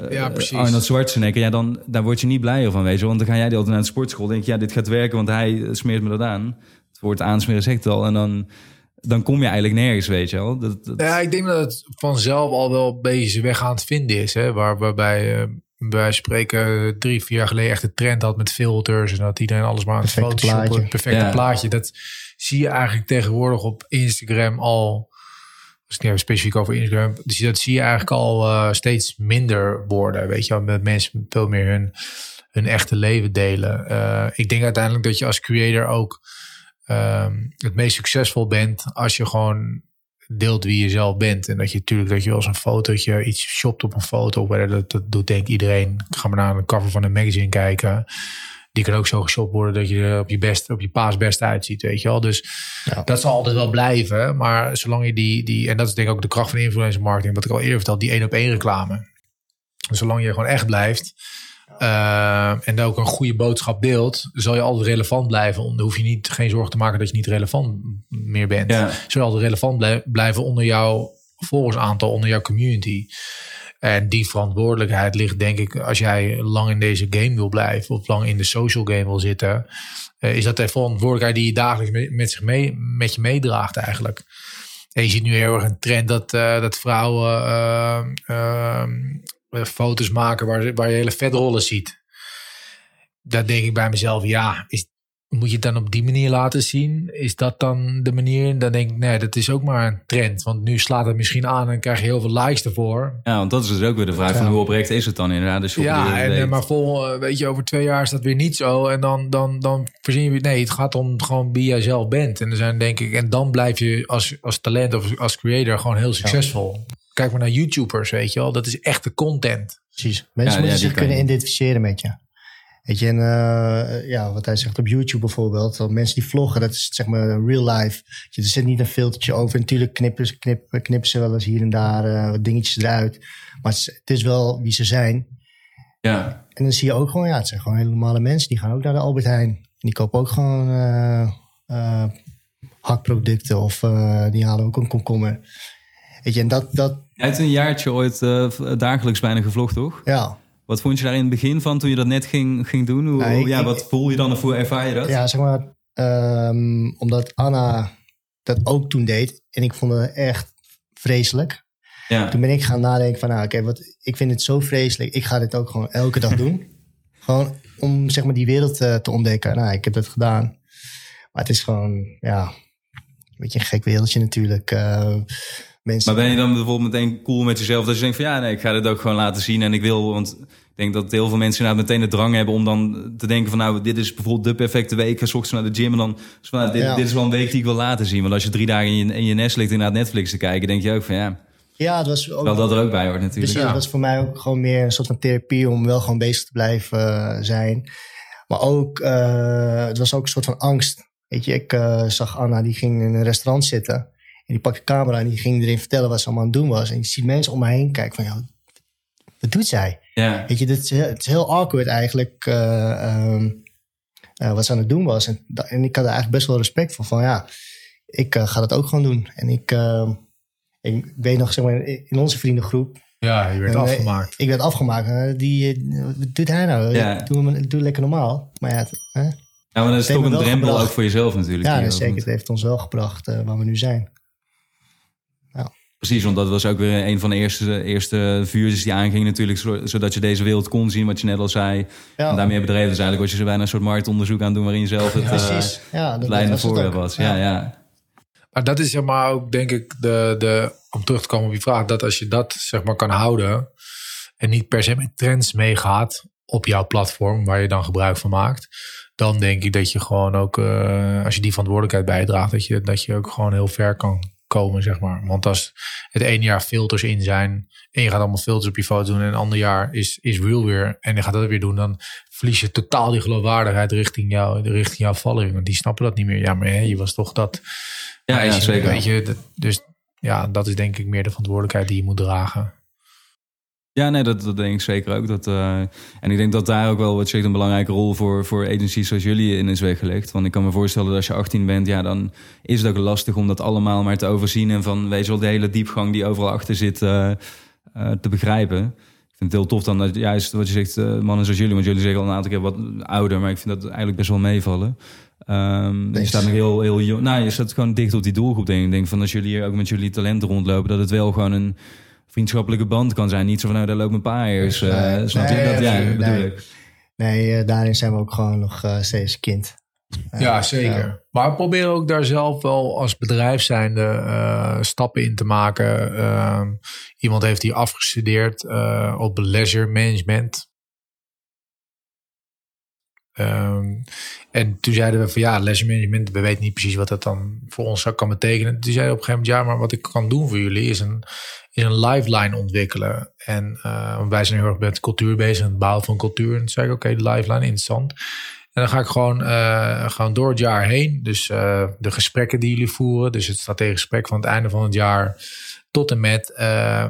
ja, precies. Arnold Schwarzenegger. Ja, dan daar word je niet blijer van, weet je wel. Want dan ga jij de altijd naar de sportschool. denk je, ja, dit gaat werken, want hij smeert me dat aan. Het woord aansmeren zegt het al. En dan dan kom je eigenlijk nergens, weet je wel. Dat, dat... Ja, ik denk dat het vanzelf al wel een beetje zijn weg aan het vinden is. Hè? Waar, waarbij uh, wij spreken drie, vier jaar geleden echt de trend had met filters. En dat iedereen alles maar aan het photoshoppen. Het perfecte plaatje. Dat zie je eigenlijk tegenwoordig op Instagram al. Als ik specifiek over Instagram. Dus dat zie je eigenlijk al uh, steeds minder worden. Weet je met mensen veel meer hun, echte leven delen. Uh, ik denk uiteindelijk dat je als creator ook um, het meest succesvol bent als je gewoon deelt wie je zelf bent. En dat je natuurlijk dat je als een fotootje iets shopt op een foto. Dat, dat doet denk ik iedereen. Ga maar naar een cover van een magazine kijken. Die kan ook zo geshopt worden dat je er op je, best, op je paas best uitziet, weet je wel. Dus ja. dat zal altijd wel blijven. Maar zolang je die, die... En dat is denk ik ook de kracht van influencer marketing. Wat ik al eerder vertelde, die één op één reclame. Zolang je gewoon echt blijft uh, en ook een goede boodschap deelt, zal je altijd relevant blijven. Dan hoef je niet, geen zorgen te maken dat je niet relevant meer bent. Ja. Zul je altijd relevant blijven onder jouw volgersaantal, onder jouw community. En die verantwoordelijkheid ligt, denk ik, als jij lang in deze game wil blijven of lang in de social game wil zitten, uh, is dat de verantwoordelijkheid die je dagelijks met, zich mee, met je meedraagt eigenlijk. En je ziet nu heel erg een trend dat, uh, dat vrouwen eh, foto's maken waar, waar je hele vetrollen ziet. Daar denk ik bij mezelf, ja, is, moet je het dan op die manier laten zien? Is dat dan de manier? Dan denk ik, nee, dat is ook maar een trend. Want nu slaat het misschien aan en krijg je heel veel likes ervoor. Ja, want dat is dus ook weer de vraag van hoe oprecht is het dan inderdaad? Dus ja, en, eh, maar vol, eh, weet je, over twee jaar is dat weer niet zo. En dan, dan, dan voorzien je, nee, het gaat om gewoon wie jij zelf bent. En er zijn denk ik, en dan blijf je als, als talent of als creator gewoon heel succesvol. Kijk maar naar YouTubers, weet je wel. Dat is echte content. Precies. Mensen moeten zich kunnen identificeren met je. Weet je, en uh, ja, wat hij zegt op YouTube bijvoorbeeld. Dat mensen die vloggen, dat is zeg maar real life. Je, er zit niet een filtertje over. Natuurlijk knippen, knippen, knippen ze wel eens hier en daar uh, wat dingetjes eruit. Maar het is, wel wie ze zijn. Ja. En dan zie je ook gewoon, ja, het zijn gewoon hele normale mensen. Die gaan ook naar de Albert Heijn. Die kopen ook gewoon uh, hakproducten of die halen ook een komkommer. Weet je, en dat, dat... Jij hebt een jaartje ooit dagelijks bijna gevlogd, toch? Ja. Wat vond je daar in het begin van toen je dat net ging, ging doen? Hoe, nou, ja, wat voel je dan of hoe ervaar je dat? Ja, zeg maar, um, omdat Anna dat ook toen deed en ik vond het echt vreselijk. Ja. Toen ben ik gaan nadenken van, nou, oké, wat ik vind het zo vreselijk. Ik ga dit ook gewoon elke dag doen. gewoon om zeg maar die wereld uh, te ontdekken. Nou, ik heb dat gedaan. Maar het is gewoon, ja, een beetje een gek wereldje natuurlijk. Uh, maar ben je dan bijvoorbeeld meteen cool met jezelf dat je denkt van ja, nee, ik ga dit ook gewoon laten zien en ik wil, want denk dat heel veel mensen inderdaad meteen de drang hebben om dan te denken van nou, dit is bijvoorbeeld de perfecte week. Ga ochtends naar de gym en dan, van, nou, dit, dit, is wel een week die ik wil laten zien. Want als je drie dagen in je, in je nest ligt naar Netflix te kijken, denk je ook van ja, ja, het was ook, wel dat er ook bij hoort natuurlijk. ja. dat was voor mij ook gewoon meer een soort van therapie om wel gewoon bezig te blijven uh, zijn. Maar ook, uh, het was ook een soort van angst. Weet je, ik uh, zag Anna, die ging in een restaurant zitten die pakte de camera en die ging erin vertellen wat ze allemaal aan het doen was. En je ziet mensen om me heen kijken van, ja, wat doet zij? Ja. Weet je, dit is, het is heel awkward eigenlijk uh, uh, wat ze aan het doen was. En, en, ik had er eigenlijk best wel respect voor. Van ja, ik uh, ga dat ook gewoon doen. En ik, ik weet nog, zeg maar, in onze vriendengroep. Ja, je werd afgemaakt. Ik werd afgemaakt. Die, wat doet hij nou? Ja. Doe, doe lekker normaal. Maar ja? Ja, maar dat is toch een drempel ook voor jezelf natuurlijk. Ja, zeker. Het heeft ons wel gebracht waar we nu zijn. Precies, want dat was ook weer een van de eerste, eerste vuurtjes die aanging natuurlijk, zodat je deze wereld kon zien, wat je net al zei. Ja. En daarmee bedreven dus eigenlijk was je bijna een soort marktonderzoek aan doen waarin je zelf het, ja, uh, ja, dat leidende voorbeeld was. Ja. ja. Maar dat is zeg maar ook, denk ik, de, de, om terug te komen op je vraag, dat als je dat zeg maar kan houden en niet per se met trends meegaat op jouw platform waar je dan gebruik van maakt, dan denk ik dat je gewoon ook, uh, als je die verantwoordelijkheid bijdraagt, dat je, dat je ook gewoon heel ver kan komen, zeg maar. Want als het ene jaar filters in zijn en je gaat allemaal filters op je foto doen en een ander jaar is, is real weer en je gaat dat weer doen, dan verlies je totaal die geloofwaardigheid richting jou, richting jouw following. Want die snappen dat niet meer. Ja, maar hè, je was toch dat. Ja, ja zeker. Weet je, dat, dus ja, dat is denk ik meer de verantwoordelijkheid die je moet dragen. Ja, nee, dat, dat denk ik zeker ook. Dat, uh, en ik denk dat daar ook wel wat zegt een belangrijke rol voor, voor agencies zoals jullie in is weggelegd. Want ik kan me voorstellen dat als je 18 bent, ja, dan is het ook lastig om dat allemaal maar te overzien. En van, wees wel, de hele diepgang die overal achter zit uh, uh, te begrijpen. Ik vind het heel tof dan dat juist wat je zegt, mannen zoals jullie, want jullie zeggen al een aantal keer wat ouder, maar ik vind dat eigenlijk best wel meevallen. Um, je staat nog heel, heel jong. Nou, je staat gewoon dicht op die doelgroep. Denk ik denk van als jullie hier ook met jullie talenten rondlopen, dat het wel gewoon een vriendschappelijke band kan zijn. Niet zo van nou, daar loopt een paar Uh, nee, snap je dat? Ja, nee, bedoel ik. Nee, daarin zijn we ook gewoon nog uh, steeds kind. Ja, zeker. Maar we proberen ook daar zelf wel als bedrijf zijnde uh, stappen in te maken. Uh, iemand heeft hier afgestudeerd uh, op leisure management. Um, en toen zeiden we van ja, leisure management, we weten niet precies wat dat dan voor ons kan betekenen. Toen zeiden we op een gegeven moment, ja, maar wat ik kan doen voor jullie is een, is een lifeline ontwikkelen. En wij zijn heel erg met cultuur bezig, het bouwen van cultuur. En toen zei ik, oké, de lifeline, interessant. En dan ga ik gewoon, uh, gewoon door het jaar heen. Dus uh, de gesprekken die jullie voeren. Dus het strategisch gesprek van het einde van het jaar. Tot en met uh,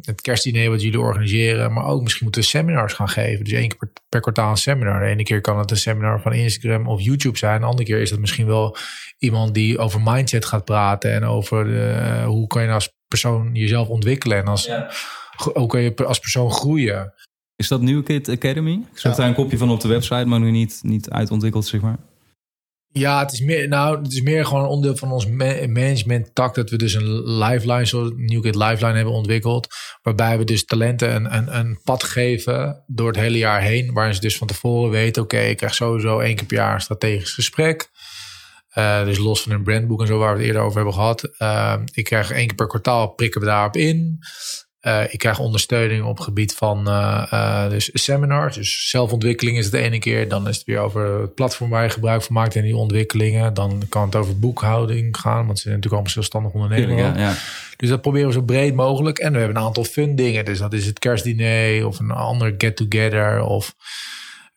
het kerstdiner wat jullie organiseren. Maar ook misschien moeten we seminars gaan geven. Dus één keer per, per, kwartaal een seminar. De ene keer kan het een seminar van Instagram of YouTube zijn. De andere keer is het misschien wel iemand die over mindset gaat praten. En over de, hoe kan je als persoon jezelf ontwikkelen. En als, ja. ook als persoon groeien. Is dat New Kid Academy? Ik zag daar een kopje van op de website, maar nu niet, niet uitontwikkeld, zeg maar. Ja, het is meer, nou, het is meer gewoon een onderdeel van ons management tak dat we dus een lifeline, zoals New Kid Lifeline hebben ontwikkeld. Waarbij we dus talenten een, een, een pad geven door het hele jaar heen. Waarin ze dus van tevoren weten, oké, ik krijg sowieso één keer per jaar een strategisch gesprek. Uh, dus los van een brandboek en zo waar we het eerder over hebben gehad. Uh, ik krijg één keer per kwartaal prikken we daarop in. Uh, ik krijg ondersteuning op gebied van dus seminars. Dus zelfontwikkeling is het de ene keer. Dan is het weer over het platform waar je gebruik van maakt en die ontwikkelingen. Dan kan het over boekhouding gaan, want ze zijn natuurlijk allemaal zelfstandig ondernemingen. Ja, ja. Dus dat proberen we zo breed mogelijk. En we hebben een aantal fun dingen. Dus dat is het kerstdiner of een ander get-together of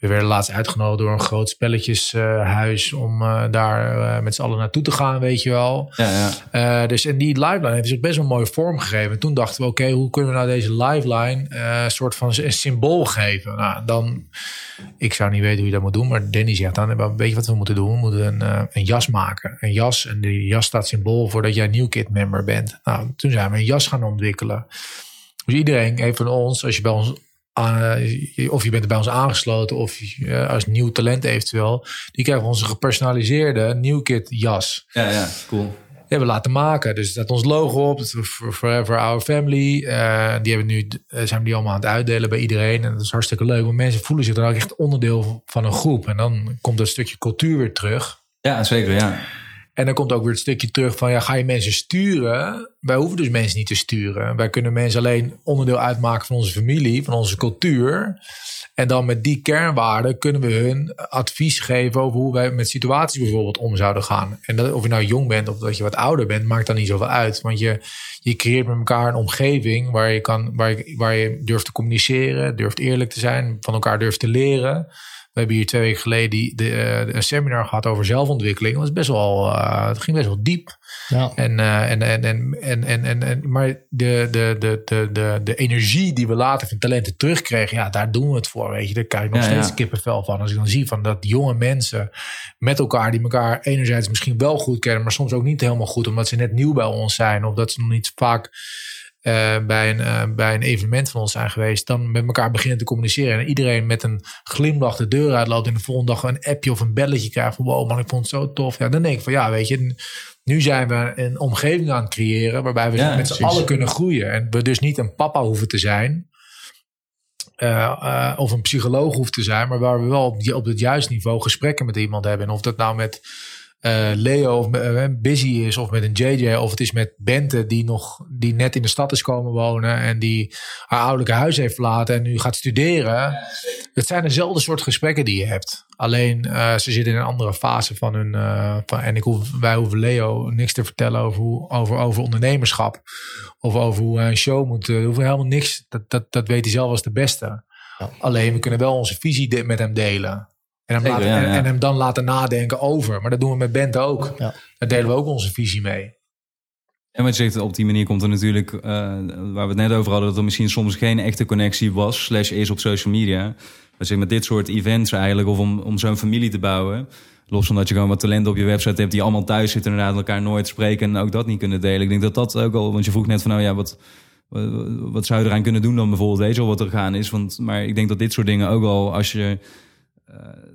we werden laatst uitgenodigd door een groot spelletjeshuis uh, om uh, daar uh, met z'n allen naartoe te gaan, weet je wel. Ja, ja. dus en die lifeline heeft zich best wel een mooie vorm gegeven. En toen dachten we, oké, okay, hoe kunnen we nou deze lifeline een soort van een symbool geven? Nou, dan, ik zou niet weten hoe je dat moet doen, maar Danny zegt dan, weet je wat we moeten doen? We moeten een, een jas maken. Een jas, en die jas staat symbool voor dat jij New Kid member bent. Nou, toen zijn we een jas gaan ontwikkelen. Dus iedereen heeft van ons, als je bij ons of je bent er bij ons aangesloten of uh, als nieuw talent eventueel. Die krijgen onze gepersonaliseerde New Kid jas. Ja, ja, cool. Die hebben we laten maken. Dus dat ons logo op. Forever Our Family. Uh, die hebben nu, zijn we die allemaal aan het uitdelen bij iedereen. En dat is hartstikke leuk. Want mensen voelen zich dan ook echt onderdeel van een groep. En dan komt dat stukje cultuur weer terug. Ja, zeker, ja. En dan komt ook weer het stukje terug van, ja, ga je mensen sturen? Wij hoeven dus mensen niet te sturen. Wij kunnen mensen alleen onderdeel uitmaken van onze familie, van onze cultuur. En dan met die kernwaarden kunnen we hun advies geven over hoe wij met situaties bijvoorbeeld om zouden gaan. En dat, of je nou jong bent of dat je wat ouder bent, maakt dan niet zoveel uit. Want je, je creëert met elkaar een omgeving waar je, kan, waar, je, waar je durft te communiceren, durft eerlijk te zijn, van elkaar durft te leren. We hebben hier twee weken geleden die, de, de, een seminar gehad over zelfontwikkeling. Dat was best wel, uh, het ging best wel diep. Ja. En, en, en, en, en, en, en, en, maar de, de, de, de, de, de energie die we later van talenten terugkregen, ja, daar doen we het voor. Weet je, daar krijg ik nog ja, steeds ja. kippenvel van. Als ik dan zie van dat jonge mensen met elkaar, die elkaar enerzijds misschien wel goed kennen, maar soms ook niet helemaal goed, omdat ze net nieuw bij ons zijn of dat ze nog niet vaak uh, bij, een, uh, bij een evenement van ons zijn geweest, dan met elkaar beginnen te communiceren. En iedereen met een glimlach de deur uitloopt en de volgende dag een appje of een belletje krijgt van wow man, ik vond het zo tof. Ja, dan denk ik van ja, weet je, nu zijn we een omgeving aan het creëren waarbij we ja, met z'n allen kunnen groeien. En we dus niet een papa hoeven te zijn. Uh, of een psycholoog hoeft te zijn, maar waar we wel op, op het juiste niveau gesprekken met iemand hebben. En of dat nou met uh, Leo of uh, busy is of met een JJ of het is met Bente die nog die net in de stad is komen wonen en die haar ouderlijke huis heeft verlaten en nu gaat studeren. Het zijn dezelfde soort gesprekken die je hebt. Alleen uh, ze zitten in een andere fase van hun. van, en ik hoef, wij hoeven Leo niks te vertellen over, hoe, over, over ondernemerschap. Of over hoe hij een show moet. We hoeven helemaal niks. Dat, dat, dat weet hij zelf als de beste. Ja. Alleen we kunnen wel onze visie met hem delen. En hem, laten, en, hem, dan laten nadenken over. Maar dat doen we met Bente ook. Ja. Daar delen we ook onze visie mee. En wat je zegt, op die manier komt er natuurlijk, uh, waar we het net over hadden, dat er misschien soms geen echte connectie was, slash is op social media. Dat zeg met dit soort events eigenlijk, of om, om zo'n familie te bouwen. Los van dat je gewoon wat talenten op je website hebt die allemaal thuis zitten, inderdaad elkaar nooit spreken en ook dat niet kunnen delen. Ik denk dat dat ook al, want je vroeg net van nou ja, wat, wat zou je eraan kunnen doen dan bijvoorbeeld, weet je wel wat er gaan is. Want, maar ik denk dat dit soort dingen ook al, als je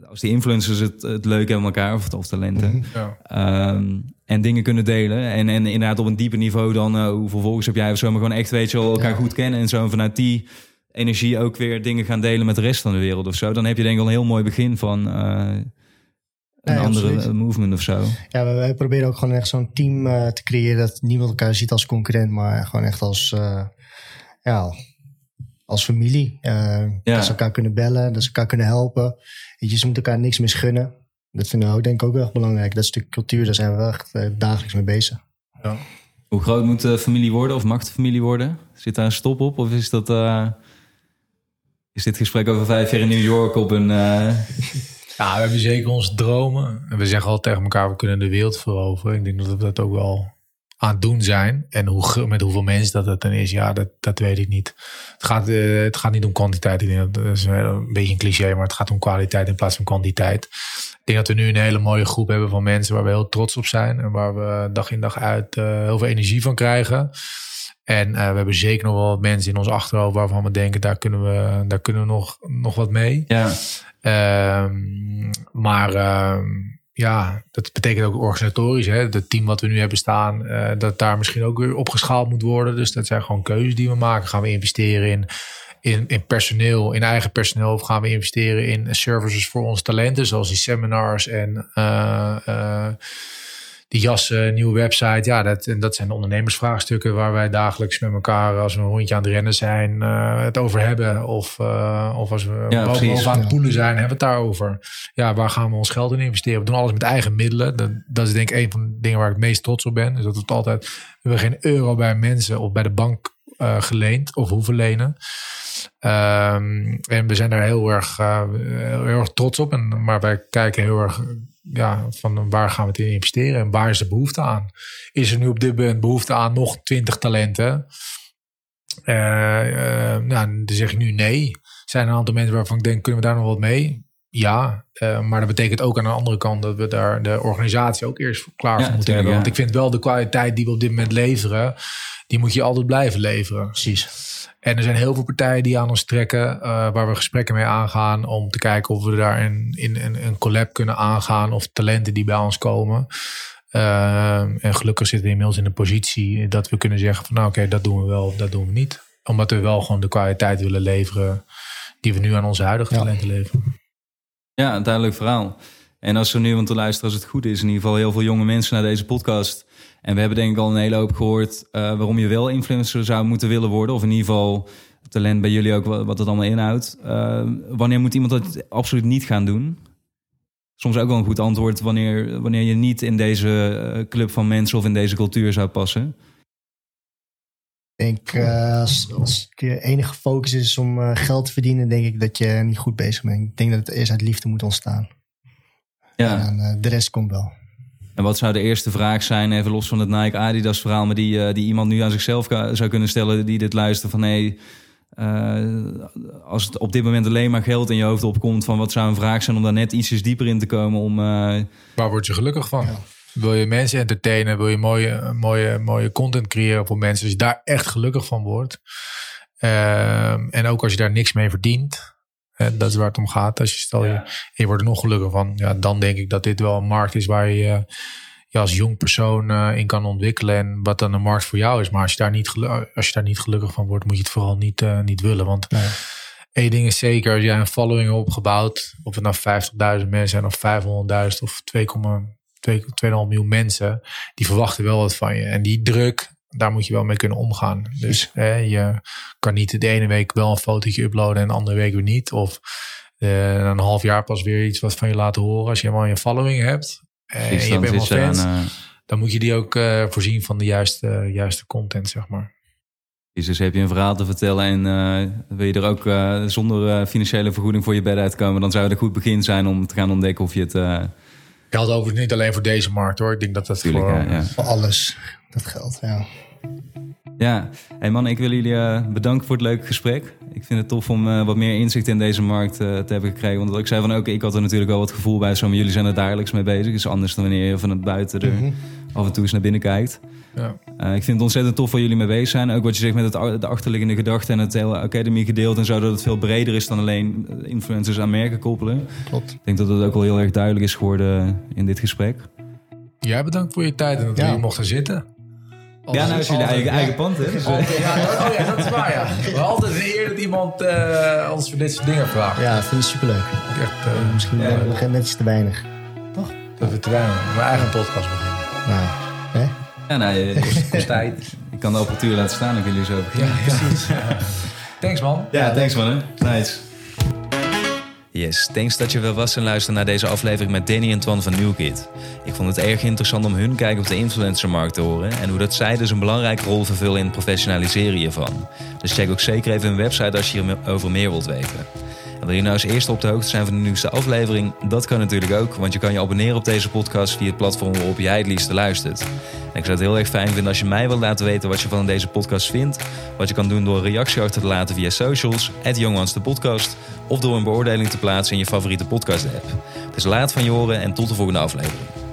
als die influencers het, het leuk hebben met elkaar, of, of talenten. Mhm. Ja. Ehm, en dingen kunnen delen. En, en inderdaad op een dieper niveau dan uh, hoeveel volgers heb jij of zo. Maar gewoon echt, weet je wel, elkaar goed kennen. En zo en vanuit die energie ook weer dingen gaan delen met de rest van de wereld of zo. Dan heb je denk ik al een heel mooi begin van... Uh, een andere absoluut. movement of zo. Ja, wij, wij proberen ook gewoon echt zo'n team te creëren dat niemand elkaar ziet als concurrent, maar gewoon echt als, ja, als familie. Uh, ja. Dat ze elkaar kunnen bellen, dat ze elkaar kunnen helpen. Weet je, ze moeten elkaar niks misgunnen. Dat vinden we ook denk ik ook wel belangrijk. Dat stuk cultuur, daar zijn we echt dagelijks mee bezig. Ja. Hoe groot moet de familie worden of mag de familie worden? Zit daar een stop op of is dat... is dit gesprek over vijf jaar in New York op een... Ja, we hebben zeker onze dromen. En we zeggen altijd tegen elkaar, we kunnen de wereld veroveren. Ik denk dat we dat ook wel aan het doen zijn. En hoe, met hoeveel mensen dat het dan is, ja, dat, dat weet ik niet. Het gaat, uh, het gaat niet om kwantiteit. Ik denk dat, dat is een beetje een cliché, maar het gaat om kwaliteit in plaats van kwantiteit. Ik denk dat we nu een hele mooie groep hebben van mensen waar we heel trots op zijn. En waar we dag in dag uit uh, heel veel energie van krijgen. En uh, we hebben zeker nog wel wat mensen in ons achterhoofd waarvan we denken, daar kunnen we, daar kunnen we nog, nog wat mee. Ja. Um, maar um, ja, dat betekent ook organisatorisch. Hè? Het team wat we nu hebben staan, uh, dat daar misschien ook weer opgeschaald moet worden. Dus dat zijn gewoon keuzes die we maken. Gaan we investeren in, in, in personeel, in eigen personeel? Of gaan we investeren in services voor onze talenten, zoals die seminars en uh, die jassen, nieuwe website. Ja, dat, dat zijn de ondernemersvraagstukken waar wij dagelijks met elkaar, als we een rondje aan het rennen zijn, uh, het over hebben. Of, uh, of als we ja, boven aan het poelen zijn, hebben we het daarover. Ja, waar gaan we ons geld in investeren? We doen alles met eigen middelen. Dat, dat is denk ik een van de dingen waar ik het meest trots op ben. Dus dat we het altijd, we hebben geen euro bij mensen of bij de bank uh, geleend of hoeven lenen. Um, en we zijn daar heel erg, heel erg trots op. En, maar wij kijken heel erg ja, van waar gaan we het in investeren en waar is de behoefte aan? Is er nu op dit moment behoefte aan nog twintig talenten? Uh, uh, nou, dan zeg ik nu nee. Zijn er een aantal mensen waarvan ik denk, kunnen we daar nog wat mee? Ja, uh, maar dat betekent ook aan de andere kant dat we daar de organisatie ook eerst klaar voor moeten hebben. Want ik vind wel de kwaliteit die we op dit moment leveren, die moet je altijd blijven leveren. Precies. En er zijn heel veel partijen die aan ons trekken, uh, waar we gesprekken mee aangaan om te kijken of we daar in, in, in een collab kunnen aangaan of talenten die bij ons komen. Uh, en gelukkig zitten we inmiddels in de positie dat we kunnen zeggen van nou oké, okay, dat doen we wel of dat doen we niet. Omdat we wel gewoon de kwaliteit willen leveren die we nu aan onze huidige ja. talenten leveren. Ja, een duidelijk verhaal. En als er nu, want te luisteren als het goed is, in ieder geval heel veel jonge mensen naar deze podcast en we hebben denk ik al een hele hoop gehoord uh, waarom je wel influencer zou moeten willen worden. Of in ieder geval talent bij jullie ook wat het allemaal inhoudt. Uh, wanneer moet iemand dat absoluut niet gaan doen? Soms ook wel een goed antwoord wanneer, wanneer je niet in deze eh, club van mensen of in deze cultuur zou passen. Ik denk, uh, als, als je enige focus is om uh, geld te verdienen, denk ik dat je niet goed bezig bent. Ik denk dat het eerst uit liefde moet ontstaan. Ja. En uh, de rest komt wel. En wat zou de eerste vraag zijn, even los van het Nike Adidas verhaal, maar die, uh, die iemand nu aan zichzelf zou kunnen stellen die dit luistert van hé, hey, uh, als het op dit moment alleen maar geld in je hoofd opkomt, van wat zou een vraag zijn om daar net ietsjes dieper in te komen om... Uh... Waar word je gelukkig van? Ja. Wil je mensen entertainen? Wil je mooie, mooie, mooie content creëren voor mensen? Als je daar echt gelukkig van wordt. Ehm, en ook als je daar niks mee verdient. dat is waar het om gaat. Als je stel je, je wordt er nog gelukkiger van. Ja, dan denk ik dat dit wel een markt is waar je je als jong persoon uh, in kan ontwikkelen. En wat dan een markt voor jou is. Maar als je daar niet, als je daar niet gelukkig van wordt, moet je het vooral niet, uh, niet willen. Want nee. één ding is zeker, als jij een following hebt opgebouwd. Of het nou 50.000 mensen zijn of 500.000 of 2,2 miljoen mensen. Die verwachten wel wat van je. En die druk, daar moet je wel mee kunnen omgaan. Dus hè, je kan niet de ene week wel een fotootje uploaden en de andere week weer niet. Of uh, een half jaar pas weer iets wat van je laten horen. Als je helemaal je following hebt. En je bent wel fans. Aan, uh... Dan moet je die ook uh, voorzien van de juiste, juiste content, zeg maar. Dus heb je een verhaal te vertellen en wil je er ook zonder financiële vergoeding voor je bed uitkomen, dan zou het een goed begin zijn om te gaan ontdekken of je het. Geldt overigens niet alleen voor deze markt hoor. Ik denk dat dat Tuurlijk, voor, ja, ja. voor alles dat geldt. Ja. Ja, hey man, ik wil jullie uh, bedanken voor het leuke gesprek. Ik vind het tof om uh, wat meer inzicht in deze markt uh, te hebben gekregen. Want ik zei van ook, ik had er natuurlijk wel wat gevoel bij. Zo, maar jullie zijn er dagelijks mee bezig. is anders dan wanneer je van het buiten er mm -hmm. Af en toe eens naar binnen kijkt. Ja. Uh, ik vind het ontzettend tof waar jullie mee bezig zijn. Ook wat je zegt met het, de achterliggende gedachte en het hele Academy gedeelte en zo. Dat het veel breder is dan alleen influencers aan merken koppelen. Klopt. Ik denk dat dat ook wel heel erg duidelijk is geworden in dit gesprek. Jij bedankt voor je tijd en dat ja. je mocht er zitten. Altijd, ja, nou is jullie eigen, eigen pand, hè? Dus, ja, dat, oh ja, dat is waar, ja. We altijd een eer dat iemand uh, ons voor dit soort dingen vraagt. Ja, vind ik superleuk. Echt, uh, Misschien ja, net iets te weinig. Toch? Dat we te weinig. Mijn eigen podcast beginnen. Nou, hè? Ja, nou, je kost, kost tijd. Ik kan de apparatuur laten staan, dan kunnen jullie zo beginnen. Ja, precies. Thanks, man. Ja, thanks, man. Hè. Nice. Yes, thanks dat je wel was en luisterde naar deze aflevering met Danny en Twan van Newkid. Ik vond het erg interessant om hun kijk op de influencermarkt te horen en hoe dat zij dus een belangrijke rol vervullen in het professionaliseren hiervan. Dus check ook zeker even hun website als je hierover meer wilt weten. Wil je nou als eerste op de hoogte zijn van de nieuwste aflevering? Dat kan natuurlijk ook, want je kan je abonneren op deze podcast via het platform waarop jij het liefste luistert. En ik zou het heel erg fijn vinden als je mij wilt laten weten wat je van deze podcast vindt. Wat je kan doen door een reactie achter te laten via socials, at de podcast, of door een beoordeling te plaatsen in je favoriete podcast app. Dus laat van je horen en tot de volgende aflevering.